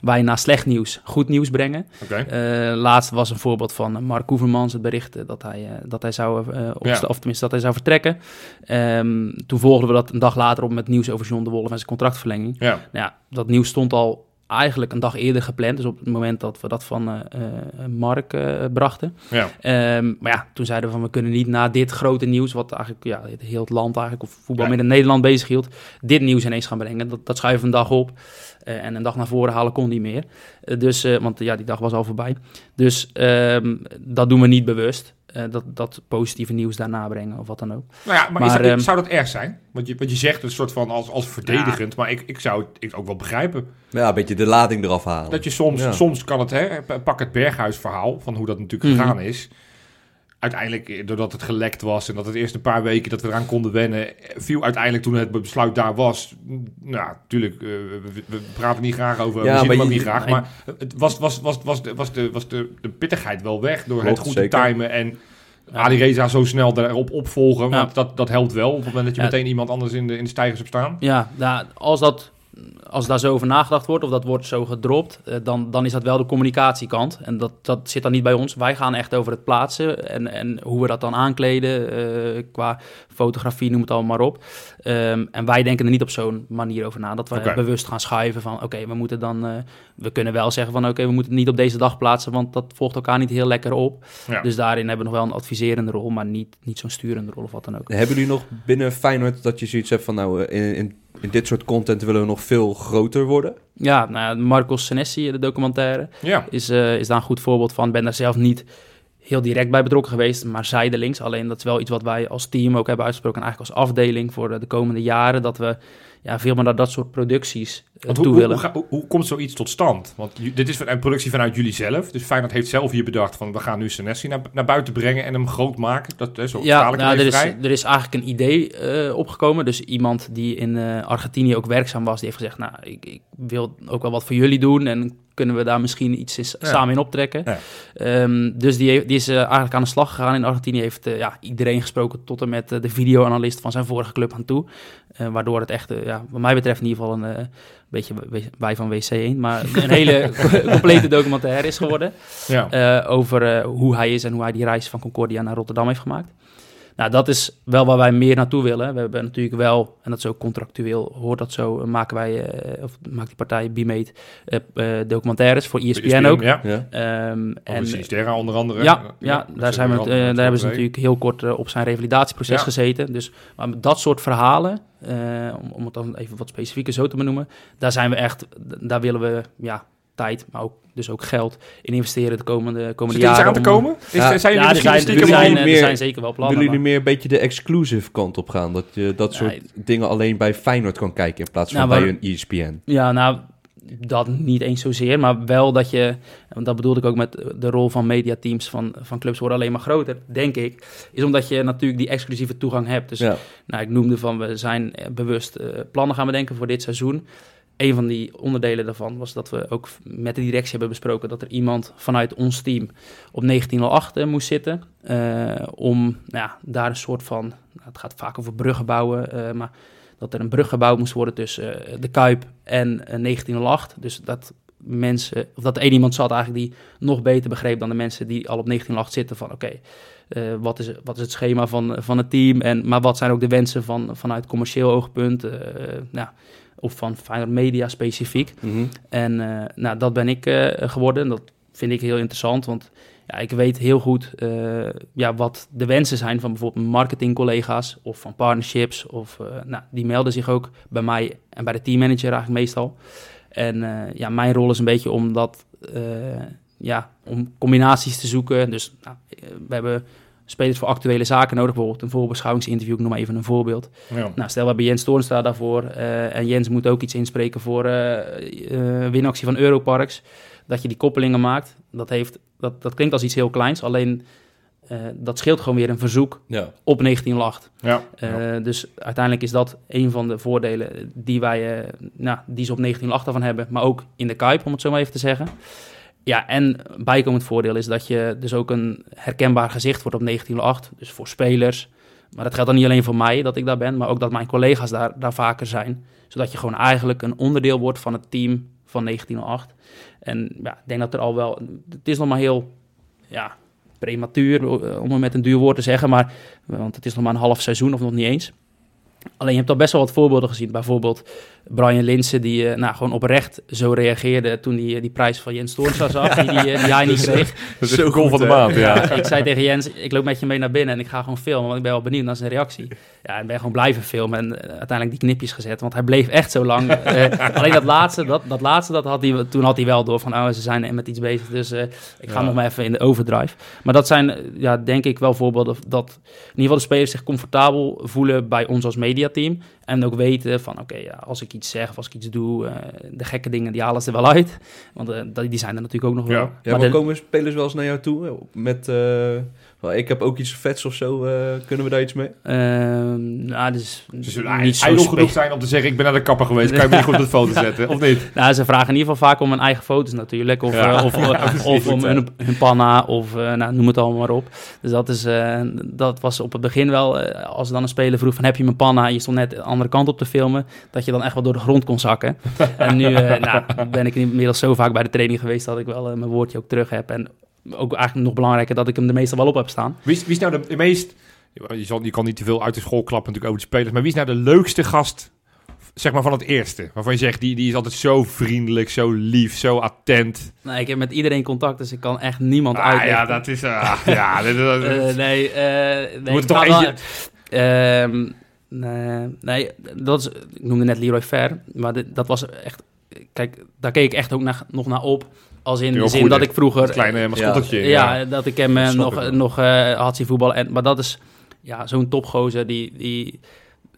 wij na slecht nieuws goed nieuws brengen. Oké. Eh, laatst was een voorbeeld van Mark Hoevermans, het bericht dat hij, dat hij zou of tenminste dat hij zou vertrekken. Ehm, toen volgden we dat een dag later op met nieuws over John de Wolf en zijn contractverlenging. Ja. Nou ja, dat nieuws stond al eigenlijk een dag eerder gepland. Dus op het moment dat we dat van eh, eh, Mark eh, brachten. Ja. Ehm, maar ja, toen zeiden we van we kunnen niet na dit grote nieuws, wat eigenlijk ja, het heel het land eigenlijk, of voetbal Ja. in Nederland bezig hield, dit nieuws ineens gaan brengen. Dat, dat schuiven we een dag op. En een dag naar voren halen kon niet meer. Dus, want ja, die dag was al voorbij. Dus ehm, dat doen we niet bewust. Eh, dat, dat positieve nieuws daarna brengen of wat dan ook. Nou ja, maar, is Maar, dat, ehm, zou dat erg zijn? Want je, want je zegt een soort van als, als verdedigend, maar ik, ik zou het ik ook wel begrijpen. Ja, een beetje de lading eraf halen. Dat je soms, Ja. soms kan het, hè, pak het Berghuis-verhaal, van hoe dat natuurlijk Mhm. gegaan is. Uiteindelijk, eh, doordat het gelekt was en dat het eerst een paar weken dat we eraan konden wennen, eh, viel uiteindelijk toen het besluit daar was. mm, Nou, natuurlijk, eh, we, praten niet graag over, Ja, we zien maar hem ook niet graag, maar- het was, was, was, was, de, was, de, was de, de pittigheid wel weg door Klopt, het goed te timen en Ali Reza zo snel daarop opvolgen, Ja. want dat, dat helpt wel op het moment dat je Ja. meteen iemand anders in de, in de stijgers hebt staan. Ja, nou, als dat als daar zo over nagedacht wordt of dat wordt zo gedropt, eh, dan, dan is dat wel de communicatiekant. En dat, dat zit dan niet bij ons. Wij gaan echt over het plaatsen en, en hoe we dat dan aankleden eh, qua fotografie, noem het allemaal maar op. Ehm, en wij denken er niet op zo'n manier over na. Dat we bewust gaan schuiven van oké, we moeten dan... eh, we kunnen wel zeggen van oké, we moeten het niet op deze dag plaatsen, want dat volgt elkaar niet heel lekker op. Ja. Dus daarin hebben we nog wel een adviserende rol, maar niet, niet zo'n sturende rol of wat dan ook. Hebben jullie nog binnen Feyenoord dat je zoiets hebt van... nou, eh, in, in, in dit soort content willen we nog veel groter worden? Ja, nou, Marcos Senesi, de documentaire, Ja. is, eh, is daar een goed voorbeeld van. Ik ben daar zelf niet heel direct bij betrokken geweest, maar zijdelings. Alleen dat is wel iets wat wij als team ook hebben uitgesproken, en eigenlijk als afdeling voor de, de komende jaren, dat we ja, veel meer naar dat soort producties eh, Want toe hoe, willen. hoe, hoe- hoe komt zoiets tot stand? Want dit is een productie vanuit jullie zelf. Dus Feyenoord heeft zelf hier bedacht van we gaan nu Senesi naar, naar buiten brengen en hem groot maken. Dat is zo Ja, nou, er, is, er is eigenlijk een idee eh, opgekomen. Dus iemand die in eh, Argentinië ook werkzaam was, die heeft gezegd: Nou, ik, ik wil ook wel wat voor jullie doen. En kunnen we daar misschien iets samen in optrekken? Ja. Ehm, dus die, is eh, eigenlijk aan de slag gegaan in Argentinië. Heeft eh, ja, iedereen gesproken, tot en met eh, de videoanalist van zijn vorige club aan toe. Waardoor het echt, ja, wat mij betreft, in ieder geval een beetje w- bij van WC1. Maar een hele complete documentaire is geworden Ja. over hoe hij is en hoe hij die reis van Concordia naar Rotterdam heeft gemaakt. Nou, dat is wel waar wij meer naartoe willen. We hebben natuurlijk wel, en dat is ook contractueel, hoort dat zo, maken wij, eh, of maakt die partij B-Mate eh, eh, documentaires voor ESPN, ook. Ja. Ehm, En Sinisterra onder andere. ja, ja, daar, zijn we, eh, daar hebben ze natuurlijk heel kort op zijn revalidatieproces Ja. gezeten. Dus maar met dat soort verhalen, eh, om, om het dan even wat specifieker zo te benoemen, daar zijn we echt, daar willen we ja, tijd, maar ook, dus ook geld in investeren de komende, komende er jaren. aan te om- komen? Is, Ja. zijn jullie ja, er misschien zijn, er, er meer- zijn zeker wel plannen. Willen jullie maar- meer een beetje de exclusive kant op gaan? Dat je dat soort Nee. dingen alleen bij Feyenoord kan kijken in plaats van Nou, bij waar- een ESPN? Ja, nou, dat niet eens zozeer, maar wel dat je, want dat bedoelde ik ook met de rol van mediateams van, van clubs worden alleen maar groter, denk ik, is omdat je natuurlijk die exclusieve toegang hebt. Dus Ja. nou, ik noemde van, we zijn eh, bewust eh, plannen gaan bedenken voor dit seizoen. Een van die onderdelen daarvan was dat we ook met de directie hebben besproken dat er iemand vanuit ons team op 1908 eh, moest zitten. eh, om nou ja, daar een soort van, nou, het gaat vaak over bruggen bouwen, eh, maar dat er een brug gebouwd moest worden tussen de Kuip en eh, 1908. Dus dat mensen, of dat één iemand zat eigenlijk die nog beter begreep dan de mensen die al op 1908 zitten van oké, wat, is, wat is het schema van, van het team, en, maar wat zijn ook de wensen van, vanuit commercieel oogpunt, nou, of van Media specifiek. Mhm. En eh, nou, dat ben ik eh, geworden. En dat vind ik heel interessant, want ja, ik weet heel goed eh, ja, wat de wensen zijn van bijvoorbeeld marketingcollega's of van partnerships. Of, nou, die melden zich ook bij mij en bij de teammanager eigenlijk meestal. En ja, mijn rol is een beetje om dat, ja, om combinaties te zoeken. Dus nou, we hebben spelers voor actuele zaken nodig, bijvoorbeeld een voorbeschouwingsinterview, ik noem maar even een voorbeeld. Ja. Nou, stel we hebben Jens Toornstra daarvoor eh, en Jens moet ook iets inspreken voor eh, eh, winactie van Europarks. Dat je die koppelingen maakt, dat, heeft, dat, dat klinkt als iets heel kleins, alleen dat scheelt gewoon weer een verzoek Ja. op 1908. Ja. Eh, Dus uiteindelijk is dat een van de voordelen die wij, nou, die ze op 1908 ervan hebben, maar ook in de Kuip, om het zo maar even te zeggen. Ja, en bijkomend voordeel is dat je dus ook een herkenbaar gezicht wordt op 1908, dus voor spelers. Maar dat geldt dan niet alleen voor mij, dat ik daar ben, maar ook dat mijn collega's daar, daar vaker zijn. Zodat je gewoon eigenlijk een onderdeel wordt van het team van 1908. En ja, ik denk dat er al wel, het is nog maar heel, ja, prematuur, eh, om het met een duur woord te zeggen, maar, want het is nog maar een half seizoen of nog niet eens. Alleen je hebt al best wel wat voorbeelden gezien. Bijvoorbeeld Brian Linsen, die eh, nou, gewoon oprecht zo reageerde toen hij eh, die prijs van Jens Toornstra zag, die, die, eh, die hij niet kreeg. Dat is Zo goed, van de maand, ja. Ik zei tegen Jens, ik loop met je mee naar binnen en ik ga gewoon filmen, want ik ben wel benieuwd naar zijn reactie. Ja, en ben gewoon blijven filmen en uiteindelijk die knipjes gezet, want hij bleef echt zo lang. Eh, alleen dat laatste, dat, dat laatste, dat had hij, toen had hij wel door van, oh, ze zijn met iets bezig, dus eh, ik ga Ja. nog maar even in de overdrive. Maar dat zijn, ja, denk ik wel voorbeelden dat in ieder geval de spelers zich comfortabel voelen bij ons als mediateam. En ook weten van, oké, ja, als ik iets zeg of als ik iets doe, eh, de gekke dingen, die halen ze er wel uit. Want dat- die zijn er natuurlijk ook nog Ja. wel. Ja, maar maar de- komen spelers wel eens naar jou toe? Met, eh, wel, ik heb ook iets vets of zo. eh, kunnen we daar iets mee? Ehm, nou, dus Ze zullen niet zo genoeg zijn om te zeggen, ik ben naar de kapper geweest. Kan je me niet goed op de foto zetten, of niet? Nou, ze vragen in ieder geval vaak om hun eigen foto's natuurlijk. Of, Ja. of, Ja, precies. of om hun, hun panna, of eh, nou, noem het allemaal maar op. Dus dat, is, eh, dat was op het begin wel, eh, als dan een speler vroeg van heb je mijn panna? En je stond net aan andere kant op te filmen, dat je dan echt wel door de grond kon zakken. en nu eh, nou, ben ik inmiddels zo vaak bij de training geweest dat ik wel eh, mijn woordje ook terug heb. En ook eigenlijk nog belangrijker dat ik hem er meestal wel op heb staan. Wie is, wie is nou de, de meest... Je, zal, je kan niet te veel uit de school klappen natuurlijk over de spelers. Maar wie is nou de leukste gast, zeg maar, van het eerste? Waarvan je zegt, die, die is altijd zo vriendelijk, zo lief, zo attent. Nou, ik heb met iedereen contact, dus ik kan echt niemand Ah, uitleggen. ja, dat is... ah, ja, dat, dat- Eh, nee, nee, moet toch ga wel- eentje- Ehm, nee, nee, dat is, ik noemde net Leroy Fer, maar dit, dat was echt... Kijk, daar keek ik echt ook naar, nog naar op. Als in de zin dat ik vroeger... dat kleine mascottetje. ja, dat ik hem eh, Dat nog, ik nog eh, had zien voetballen. En, maar dat is ja, zo'n topgozer die... die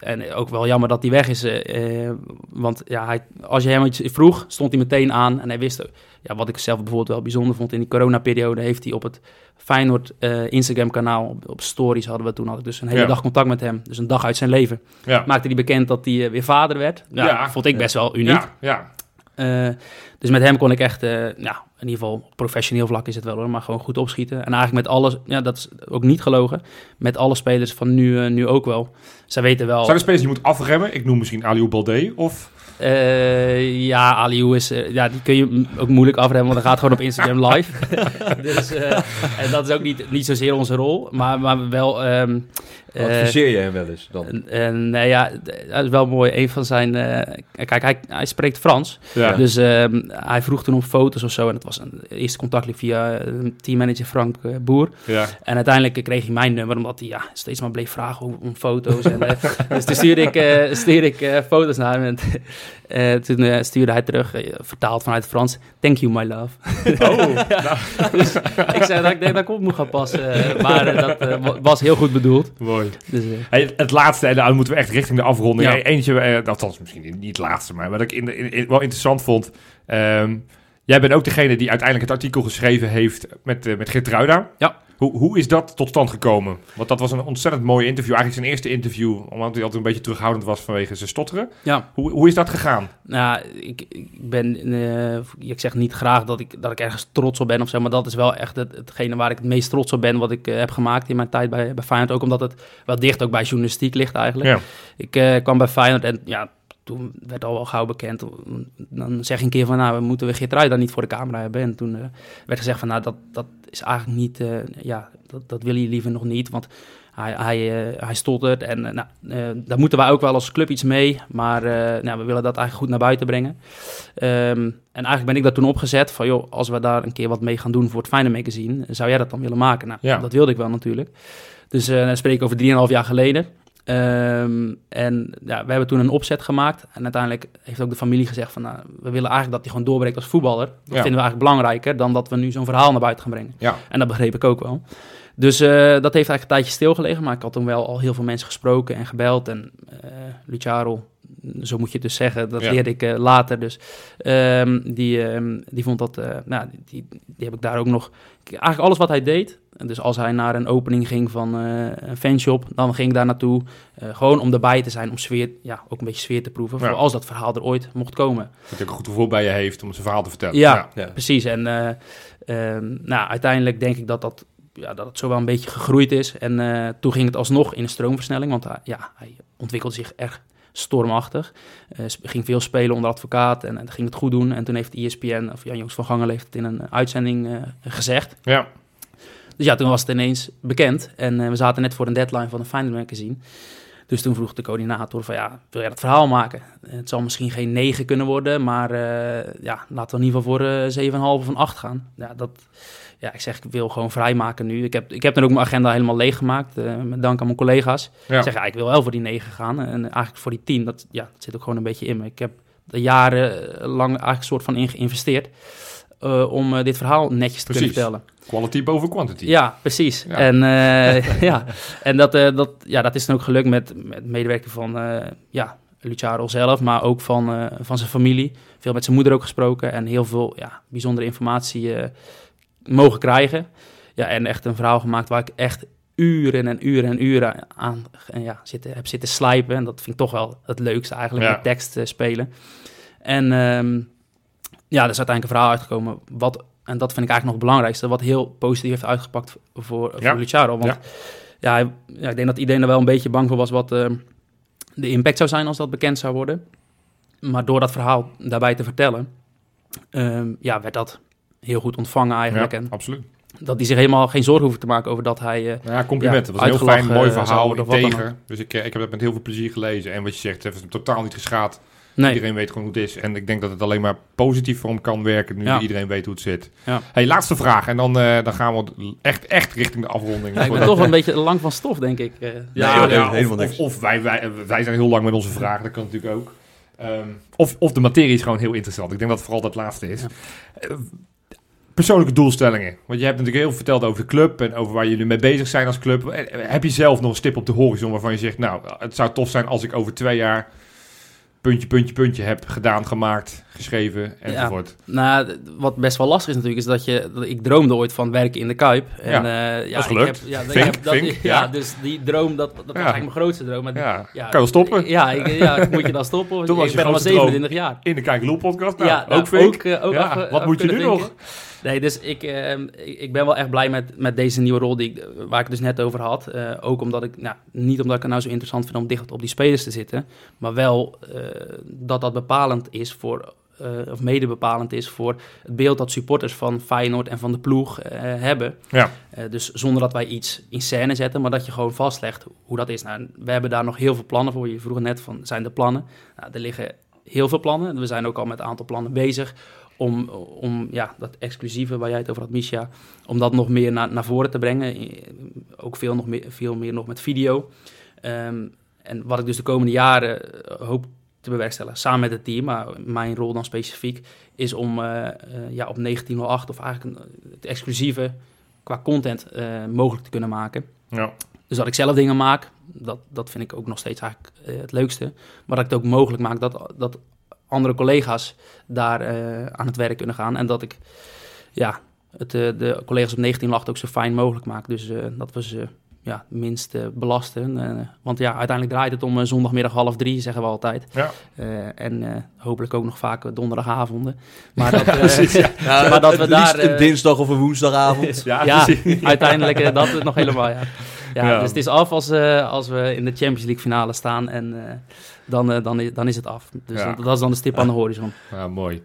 en ook wel jammer dat hij weg is. eh, eh, want ja, hij, als je hem iets vroeg, stond hij meteen aan. En hij wist, ja, wat ik zelf bijvoorbeeld wel bijzonder vond in die coronaperiode, heeft hij op het Feyenoord eh, Instagram-kanaal, op, op stories hadden we toen, had ik dus een hele Ja. dag contact met hem. Dus een dag uit zijn leven. Ja. Maakte hij bekend dat hij eh, weer vader werd. Ja, Ja. vond ik best wel uniek. Ja. Eh, dus met hem kon ik echt, ja, in ieder geval professioneel vlak is het wel hoor, maar gewoon goed opschieten. En eigenlijk met alles, ja, dat is ook niet gelogen, met alle spelers van nu, nu ook wel. Zij weten wel. Zijn er spelers die je moet afremmen? Ik noem misschien Aliou Balde. Of... Eh, ja, Aliou is, eh, ja, die kun je ook moeilijk afremmen, want dat gaat gewoon op Instagram live. dus, eh, en dat is ook niet, niet zozeer onze rol, maar, maar wel... ehm, eh, Adviseer je hem wel eens dan? nee, ja, dat is wel mooi. Een van zijn. eh, kijk, hij, hij spreekt Frans. Ja. Dus ehm, hij vroeg toen om foto's of zo. En het was een eerste contact liep via eh, teammanager Frank eh, Boer. ja. En uiteindelijk kreeg hij mijn nummer, omdat hij ja, steeds maar bleef vragen om, om foto's. en, eh, dus toen stuurde ik, eh, stuurde ik eh, foto's naar hem. En eh, toen eh, stuurde hij terug, eh, vertaald vanuit het Frans: Thank you, my love. Oh, dus ik zei dat ik denk dat ik op moet gaan passen. eh, maar eh, dat eh, wa- was heel goed bedoeld. mooi. Dus, eh, Hey, het laatste, en dan moeten we echt richting de afronding. Ja. Hey, Eentje, eh, althans misschien niet het laatste, maar wat ik in, in- in- wel interessant vond. ehm, jij bent ook degene die uiteindelijk het artikel geschreven heeft met, eh met Gertruida. Ja. Hoe, hoe is dat tot stand gekomen? Want dat was een ontzettend mooi interview. Eigenlijk zijn eerste interview, omdat hij altijd een beetje terughoudend was vanwege zijn stotteren. ja. Hoe, hoe is dat gegaan? Nou, ik, ik ben, eh, ik zeg niet graag dat ik, dat ik ergens trots op ben of zo, maar dat is wel echt het, hetgene waar ik het meest trots op ben wat ik eh, heb gemaakt in mijn tijd bij, bij Feyenoord. Ook omdat het wel dicht ook bij journalistiek ligt eigenlijk. Ja. Ik eh, kwam bij Feyenoord en ja, toen werd al wel gauw bekend. Dan zeg je een keer van, nou, we moeten we Geert Ruida niet voor de camera hebben. En toen eh, werd gezegd van, nou, dat, dat is eigenlijk niet, eh, ja, dat, dat wil je liever nog niet, want hij, hij, eh, hij stottert en nou, daar moeten wij ook wel als club iets mee. Maar nou, we willen dat eigenlijk goed naar buiten brengen. Ehm, en eigenlijk ben ik daar toen opgezet van, joh, als we daar een keer wat mee gaan doen voor het Feyenoord Magazine, zou jij dat dan willen maken? Nou, Ja. dat wilde ik wel natuurlijk. Dus eh dan spreek ik over 3,5 jaar geleden. Ehm, en ja, we hebben toen een opzet gemaakt. En uiteindelijk heeft ook de familie gezegd van... Nou, we willen eigenlijk dat hij gewoon doorbreekt als voetballer. Dat vinden we eigenlijk belangrijker dan dat we nu zo'n verhaal naar buiten gaan brengen. Ja. En dat begreep ik ook wel. Dus eh, dat heeft eigenlijk een tijdje stilgelegen. Maar ik had toen wel al heel veel mensen gesproken en gebeld. En eh Luciaro, zo moet je het dus zeggen, dat Ja. leerde ik eh, later. Dus ehm, die, ehm, die vond dat, eh, nou, die, die heb ik daar ook nog... Eigenlijk alles wat hij deed. En Dus als hij naar een opening ging van eh, een fanshop, dan ging ik daar naartoe. gewoon om erbij te zijn, om sfeer, ja, ook een beetje sfeer te proeven. Ja. Voor als dat verhaal er ooit mocht komen. Dat hij ook een goed gevoel bij je heeft om zijn verhaal te vertellen. Ja. Ja. Precies. En eh, ehm, nou, uiteindelijk denk ik dat, dat, ja, dat het zo wel een beetje gegroeid is. En toen ging het alsnog in een stroomversnelling, want ja, hij ontwikkelde zich echt stormachtig. Eh, sp- ging veel spelen onder advocaat en, en ging het goed doen. En toen heeft ESPN, of Jan Joost van Gangel heeft het in een uitzending eh, gezegd. Ja. Dus ja, toen was het ineens bekend. En eh, we zaten net voor een deadline van een Feyenoord magazine. Dus toen vroeg de coördinator van ja, wil jij dat verhaal maken? Eh, Het zal misschien geen 9 kunnen worden, maar eh, ja, laten we in ieder geval voor eh 7,5 of een 8 gaan. Ja, dat, ja, ik zeg, ik wil gewoon vrijmaken nu. Ik heb, ik heb dan ook mijn agenda helemaal leeggemaakt, eh met dank aan mijn collega's. Ja. Ik zeg, ja, ik wil wel voor die 9 gaan. En eigenlijk voor die 10, dat, ja, dat zit ook gewoon een beetje in me. Ik heb er jarenlang eigenlijk een soort van in geïnvesteerd. eh, om eh, dit verhaal netjes te Precies. kunnen vertellen. Quality boven quantity. Ja, precies. Ja. En, eh, ja. en dat, eh, dat, ja, dat is dan ook gelukt met, met medewerking van eh, ja, Luciano zelf, maar ook van, eh, van zijn familie. Veel met zijn moeder ook gesproken en heel veel ja, bijzondere informatie eh, mogen krijgen. Ja, en echt een verhaal gemaakt waar ik echt uren en uren en uren aan en ja, zitten, heb zitten slijpen. En dat vind ik toch wel het leukste eigenlijk, Ja. met tekst eh, spelen. En ehm, ja, er is uiteindelijk een verhaal uitgekomen wat, en dat vind ik eigenlijk nog het belangrijkste, wat heel positief heeft uitgepakt voor, Ja. voor Luciano. Want Ja. ja, ik denk dat iedereen er wel een beetje bang voor was wat, eh, de impact zou zijn als dat bekend zou worden. Maar door dat verhaal daarbij te vertellen, ehm, ja, werd dat heel goed ontvangen eigenlijk. Ja, En absoluut. dat hij zich helemaal geen zorgen hoeft te maken over dat hij... eh, Nou ja, complimenten. Ja, het was een heel fijn, mooi eh, zou verhaal, integer. Dus ik, eh, ik heb het met heel veel plezier gelezen. En wat je zegt, het heeft hem totaal niet geschaad. nee, Iedereen weet gewoon hoe het is. En ik denk dat het alleen maar positief voor hem kan werken, nu Ja. iedereen weet hoe het zit. Ja. Hey, laatste vraag. En dan, eh, dan gaan we echt, echt richting de afronding. Ja, ik ben toch een beetje lang van stof, denk ik. eh. Ja, Nee, ja, helemaal of, niks. of, of wij, wij, wij zijn heel lang met onze vragen, dat kan natuurlijk ook. Ehm, of, of de materie is gewoon heel interessant. Ik denk dat het vooral dat laatste is. Ja. Persoonlijke doelstellingen. Want je hebt natuurlijk heel veel verteld over de club en over waar jullie mee bezig zijn als club. Eh, Heb je zelf nog een stip op de horizon waarvan je zegt, nou, het zou tof zijn als ik over twee jaar puntje, puntje, puntje heb gedaan, gemaakt, geschreven enzovoort. Nou, d- wat best wel lastig is natuurlijk, is dat je... Dat ik droomde ooit van werken in de Kuip. En, Ja, eh, ja, dat is ik gelukt. Heb, ja, ik heb dat, vink, ja, ja. dus die droom, dat, dat was Ja. eigenlijk mijn grootste droom. Ja, ja, kan je wel stoppen? Ja, ik, ja, moet je dan stoppen? Toen was ik je ben al maar grootste droom. 27 jaar. In de Kijk Loel podcast, nou, ja, ook nou, ook, eh, ook Ja, af- wat af moet je nu nog? Nee, dus ik, eh, ik, ik ben wel echt blij met, met deze nieuwe rol die ik, waar ik het dus net over had. Eh, ook omdat ik, nou, niet omdat ik het nou zo interessant vind om dicht op die spelers te zitten, maar wel eh, dat dat bepalend is voor, eh, of mede bepalend is voor het beeld dat supporters van Feyenoord en van de ploeg hebben. Ja. Dus zonder dat wij iets in scène zetten, maar dat je gewoon vastlegt hoe dat is. Nou, we hebben daar nog heel veel plannen voor. Je vroeg net van, zijn er plannen? Nou, er liggen heel veel plannen. We zijn ook al met een aantal plannen bezig om, om ja, dat exclusieve waar jij het over had, Misha, om dat nog meer naar, naar voren te brengen. Ook veel, nog meer, veel meer nog met video. Ehm, en wat ik dus de komende jaren eh, hoop te bewerkstelligen, samen met het team, maar mijn rol dan specifiek, is om eh, eh, ja, op 1908 of eigenlijk het exclusieve qua content mogelijk te kunnen maken. Ja. Dus dat ik zelf dingen maak, dat, dat vind ik ook nog steeds eigenlijk het leukste. Maar dat ik het ook mogelijk maak dat, dat andere collega's daar eh, aan het werk kunnen gaan. En dat ik ja, het, eh, de collega's op 1908 ook zo fijn mogelijk maak. Dus eh, dat we ze ja, minst belasten. Eh, want ja, uiteindelijk draait het om zondagmiddag half drie, zeggen we altijd. Ja. Eh, en eh, hopelijk ook nog vaak donderdagavonden. Maar dat, eh, precies, ja. Ja, Maar dat we daar, een dinsdag of een woensdagavond. Ja, uiteindelijk dat nog helemaal, ja. Ja. Dus het is af als, eh, als we in de Champions League finale staan en eh, dan, eh, dan, is, dan is het af. Dus dat, dat is dan de stip aan de horizon. Ja, mooi.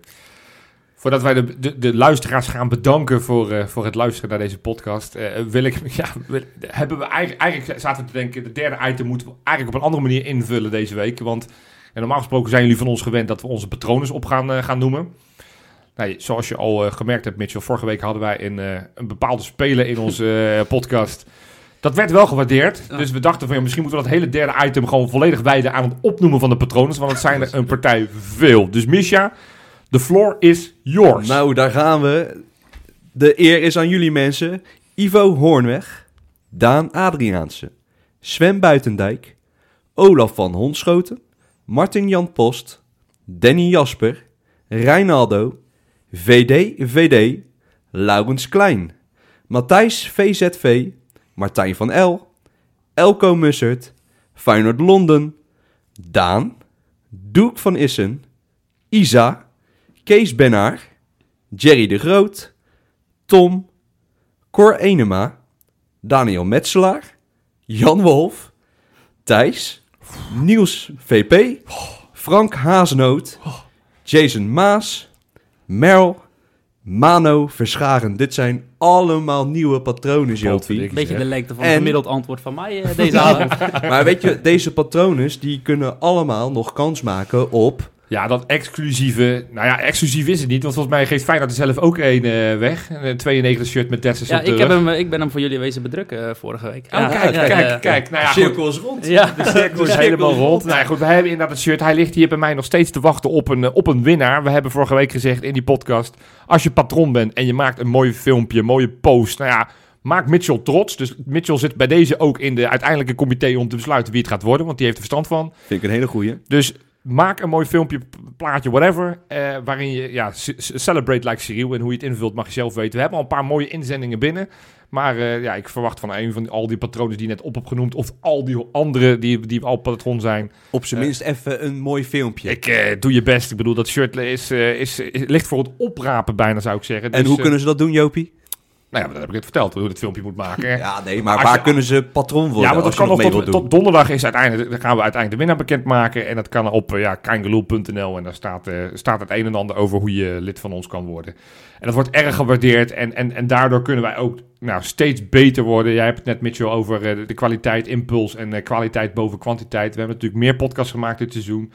Voordat wij de, de, de luisteraars gaan bedanken voor, voor het luisteren naar deze podcast, wil ik, ja, wil- hebben we eigenlijk, eigenlijk zaten we te denken, de derde item moeten we eigenlijk op een andere manier invullen deze week. Want en normaal gesproken zijn jullie van ons gewend dat we onze patronen op gaan, gaan noemen. Nou, zoals je al gemerkt hebt, Mitchell, vorige week hadden wij een, een bepaalde speler in onze podcast. Dat werd wel gewaardeerd. Ja. Dus we dachten van ja, misschien moeten we dat hele derde item gewoon volledig wijden aan het opnoemen van de patronen. Want het zijn er een partij veel. Dus Misha, the floor is yours. Nou, daar gaan we. De eer is aan jullie mensen. Ivo Hoornweg, Daan Adriaanse, Sven Buitendijk, Olaf van Honschoten, Martin Jan Post, Danny Jasper, Reinaldo, VD VD, Laurens Klein, Matthijs VZV, Martijn van L, Elko Mussert, Feyenoord Londen, Daan, Doek van Issen, Isa, Kees Bennaar, Jerry de Groot, Tom, Cor Enema, Daniel Metselaar, Jan Wolf, Thijs, Niels VP, Frank Haasnoot, Jason Maas, Merel, Mano Verscharen. Dit zijn allemaal nieuwe patronen, Jopie. Beetje de lengte van En- het gemiddeld antwoord van mij eh, deze avond. Maar weet je, deze patronen die kunnen allemaal nog kans maken op... Ja, dat exclusieve. Nou ja, exclusief is het niet. Want volgens mij geeft Feyenoord er zelf ook één eh, weg. Een 92 shirt met Dessers Ja, op de ik, heb hem, eh, ik ben hem voor jullie wezen bedrukken eh, vorige week. Oh, Ja, kijk, ja, kijk, ja. kijk. Nou ja, goed. cirkel is rond. Ja, De cirkel is helemaal rond. Nou ja, goed, we hebben inderdaad het shirt. Hij ligt hier bij mij nog steeds te wachten op een, eh, op een winnaar. We hebben vorige week gezegd in die podcast... als je patron bent en je maakt een mooi filmpje, een mooie post... nou ja, maak Mitchell trots. Dus Mitchell zit bij deze ook in de uiteindelijke comité... om te besluiten wie het gaat worden, want die heeft er verstand van. Vind ik een hele goeie. Dus maak een mooi filmpje, plaatje, whatever... eh, waarin je, ja, celebrate like Cyril... en hoe je het invult mag je zelf weten. We hebben al een paar mooie inzendingen binnen... Maar eh, ja, ik verwacht van een van al die patronen die je net op hebt genoemd... of al die andere die, die al patron zijn... Op zijn minst even een mooi filmpje. Ik eh, doe je best. Ik bedoel, dat shirt is, eh, is, is- ligt voor het oprapen bijna, zou ik zeggen. en Dus, hoe eh, kunnen ze dat doen, Jopie? Nou ja, dat heb ik net verteld, hoe je het filmpje moet maken. Ja, nee, maar Als waar je- kunnen ze patroon worden Ja, maar dat kan nog mee tot, tot donderdag is uiteindelijk, dan gaan we uiteindelijk de winnaar bekendmaken. En dat kan op eh, ja, kangaloo.nl en daar staat, eh, staat het een en ander over hoe je lid van ons kan worden. En dat wordt erg gewaardeerd en, en, en daardoor kunnen wij ook nou, steeds beter worden. Jij hebt het net, Mitchell, over eh, de, kwaliteit, impuls en kwaliteit boven kwantiteit. We hebben natuurlijk meer podcasts gemaakt dit seizoen.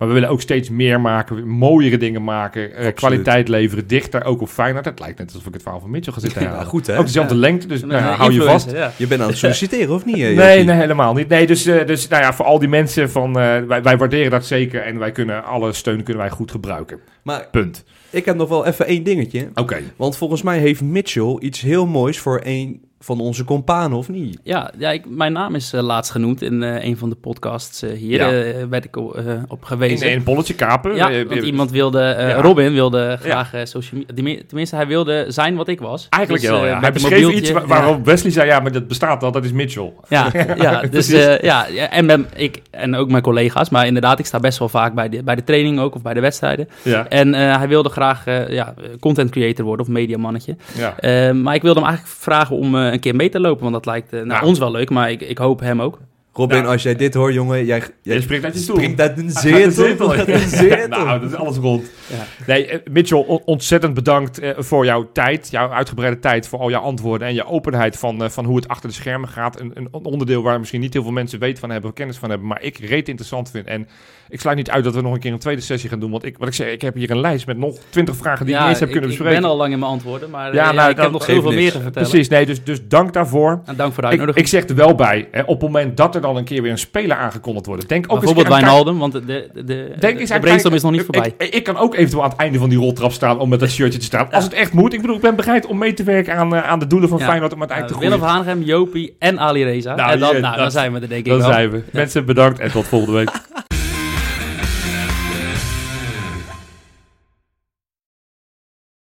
Maar we willen ook steeds meer maken, mooiere dingen maken, eh, kwaliteit leveren, dichter ook op Feyenoord. Het lijkt net alsof ik het verhaal van Mitchell ga zitten Ja, goed hè? Ook dezelfde lengte, dus nou, ja, eh, hou je vast. ja. Je bent aan het solliciteren of niet? eh, Nee, nee, helemaal niet. Nee, dus, dus nou ja, voor al die mensen van, wij, wij waarderen dat zeker en wij kunnen alle steun kunnen wij goed gebruiken. Maar Punt. ik heb nog wel even één dingetje. Oké. Want volgens mij heeft Mitchell iets heel moois voor een van onze companen, of niet? Ja, ja ik, mijn naam is eh, laatst genoemd in eh, een van de podcasts eh, hier. Ja. eh, werd ik eh, op gewezen. in een bolletje kapen. ja, want iemand wilde, eh, Ja. Robin wilde graag eh, social media, die- tenminste hij wilde zijn wat ik was. Eigenlijk Dus, wel, ja. Hij beschreef iets wa- ja. waarop Wesley zei, ja, maar dat bestaat al, dat is Mitchell. Ja, ja, dus Precies. eh, ja, en ben, ik en ook mijn collega's, maar inderdaad, ik sta best wel vaak bij de, bij de training ook of bij de wedstrijden. Ja, En eh, hij wilde graag eh, ja, content creator worden of mediamannetje. ja. Eh, maar ik wilde hem eigenlijk vragen om een keer mee te lopen, want dat lijkt eh, Nou. ons wel leuk, maar ik, ik hoop hem ook. Robin, Ja. als jij dit hoort, jongen, jij, jij Je springt uit je stoel. springt uit een zetel. zetel. Uit een zetel. nou, dat is alles rond. Ja. Nee, eh, Mitchell, on- ontzettend bedankt eh, voor jouw tijd, jouw uitgebreide tijd, voor al jouw antwoorden en je openheid van, eh, van hoe het achter de schermen gaat. Een, een onderdeel waar misschien niet heel veel mensen weten van hebben, of kennis van hebben, maar ik reet interessant vind. En ik sluit niet uit dat we nog een keer een tweede sessie gaan doen, want ik, wat ik zeg, ik heb hier een lijst met nog twintig vragen die ik niet eens heb ik, kunnen ik bespreken. ben al lang in mijn antwoorden, maar Ja, ja, nou, ik dat heb nog zoveel niks. meer te vertellen. Precies, nee, dus, dus dank daarvoor. En dank voor de Ik, ik zeg er wel bij, hè, op het moment dat er dan een keer weer een speler aangekondigd wordt, denk ook eens Bijvoorbeeld een keer aan- Wijnaldum, want de, de, de, Denk de, eens de aan- brainstorm is nog niet voorbij. Ik, ik kan ook eventueel aan het einde van die roltrap staan om met dat shirtje te staan. Als het echt moet. Ik bedoel, ik ben bereid om mee te werken aan, eh, aan de doelen van Ja. Feyenoord om Uh, uiteindelijk te Willem groeien. Van Hanegem, Jopie en Ali Reza. Nou, en dan, je- nou, dat- dan zijn we er denk ik Dan wel. zijn we. Mensen bedankt en tot volgende week.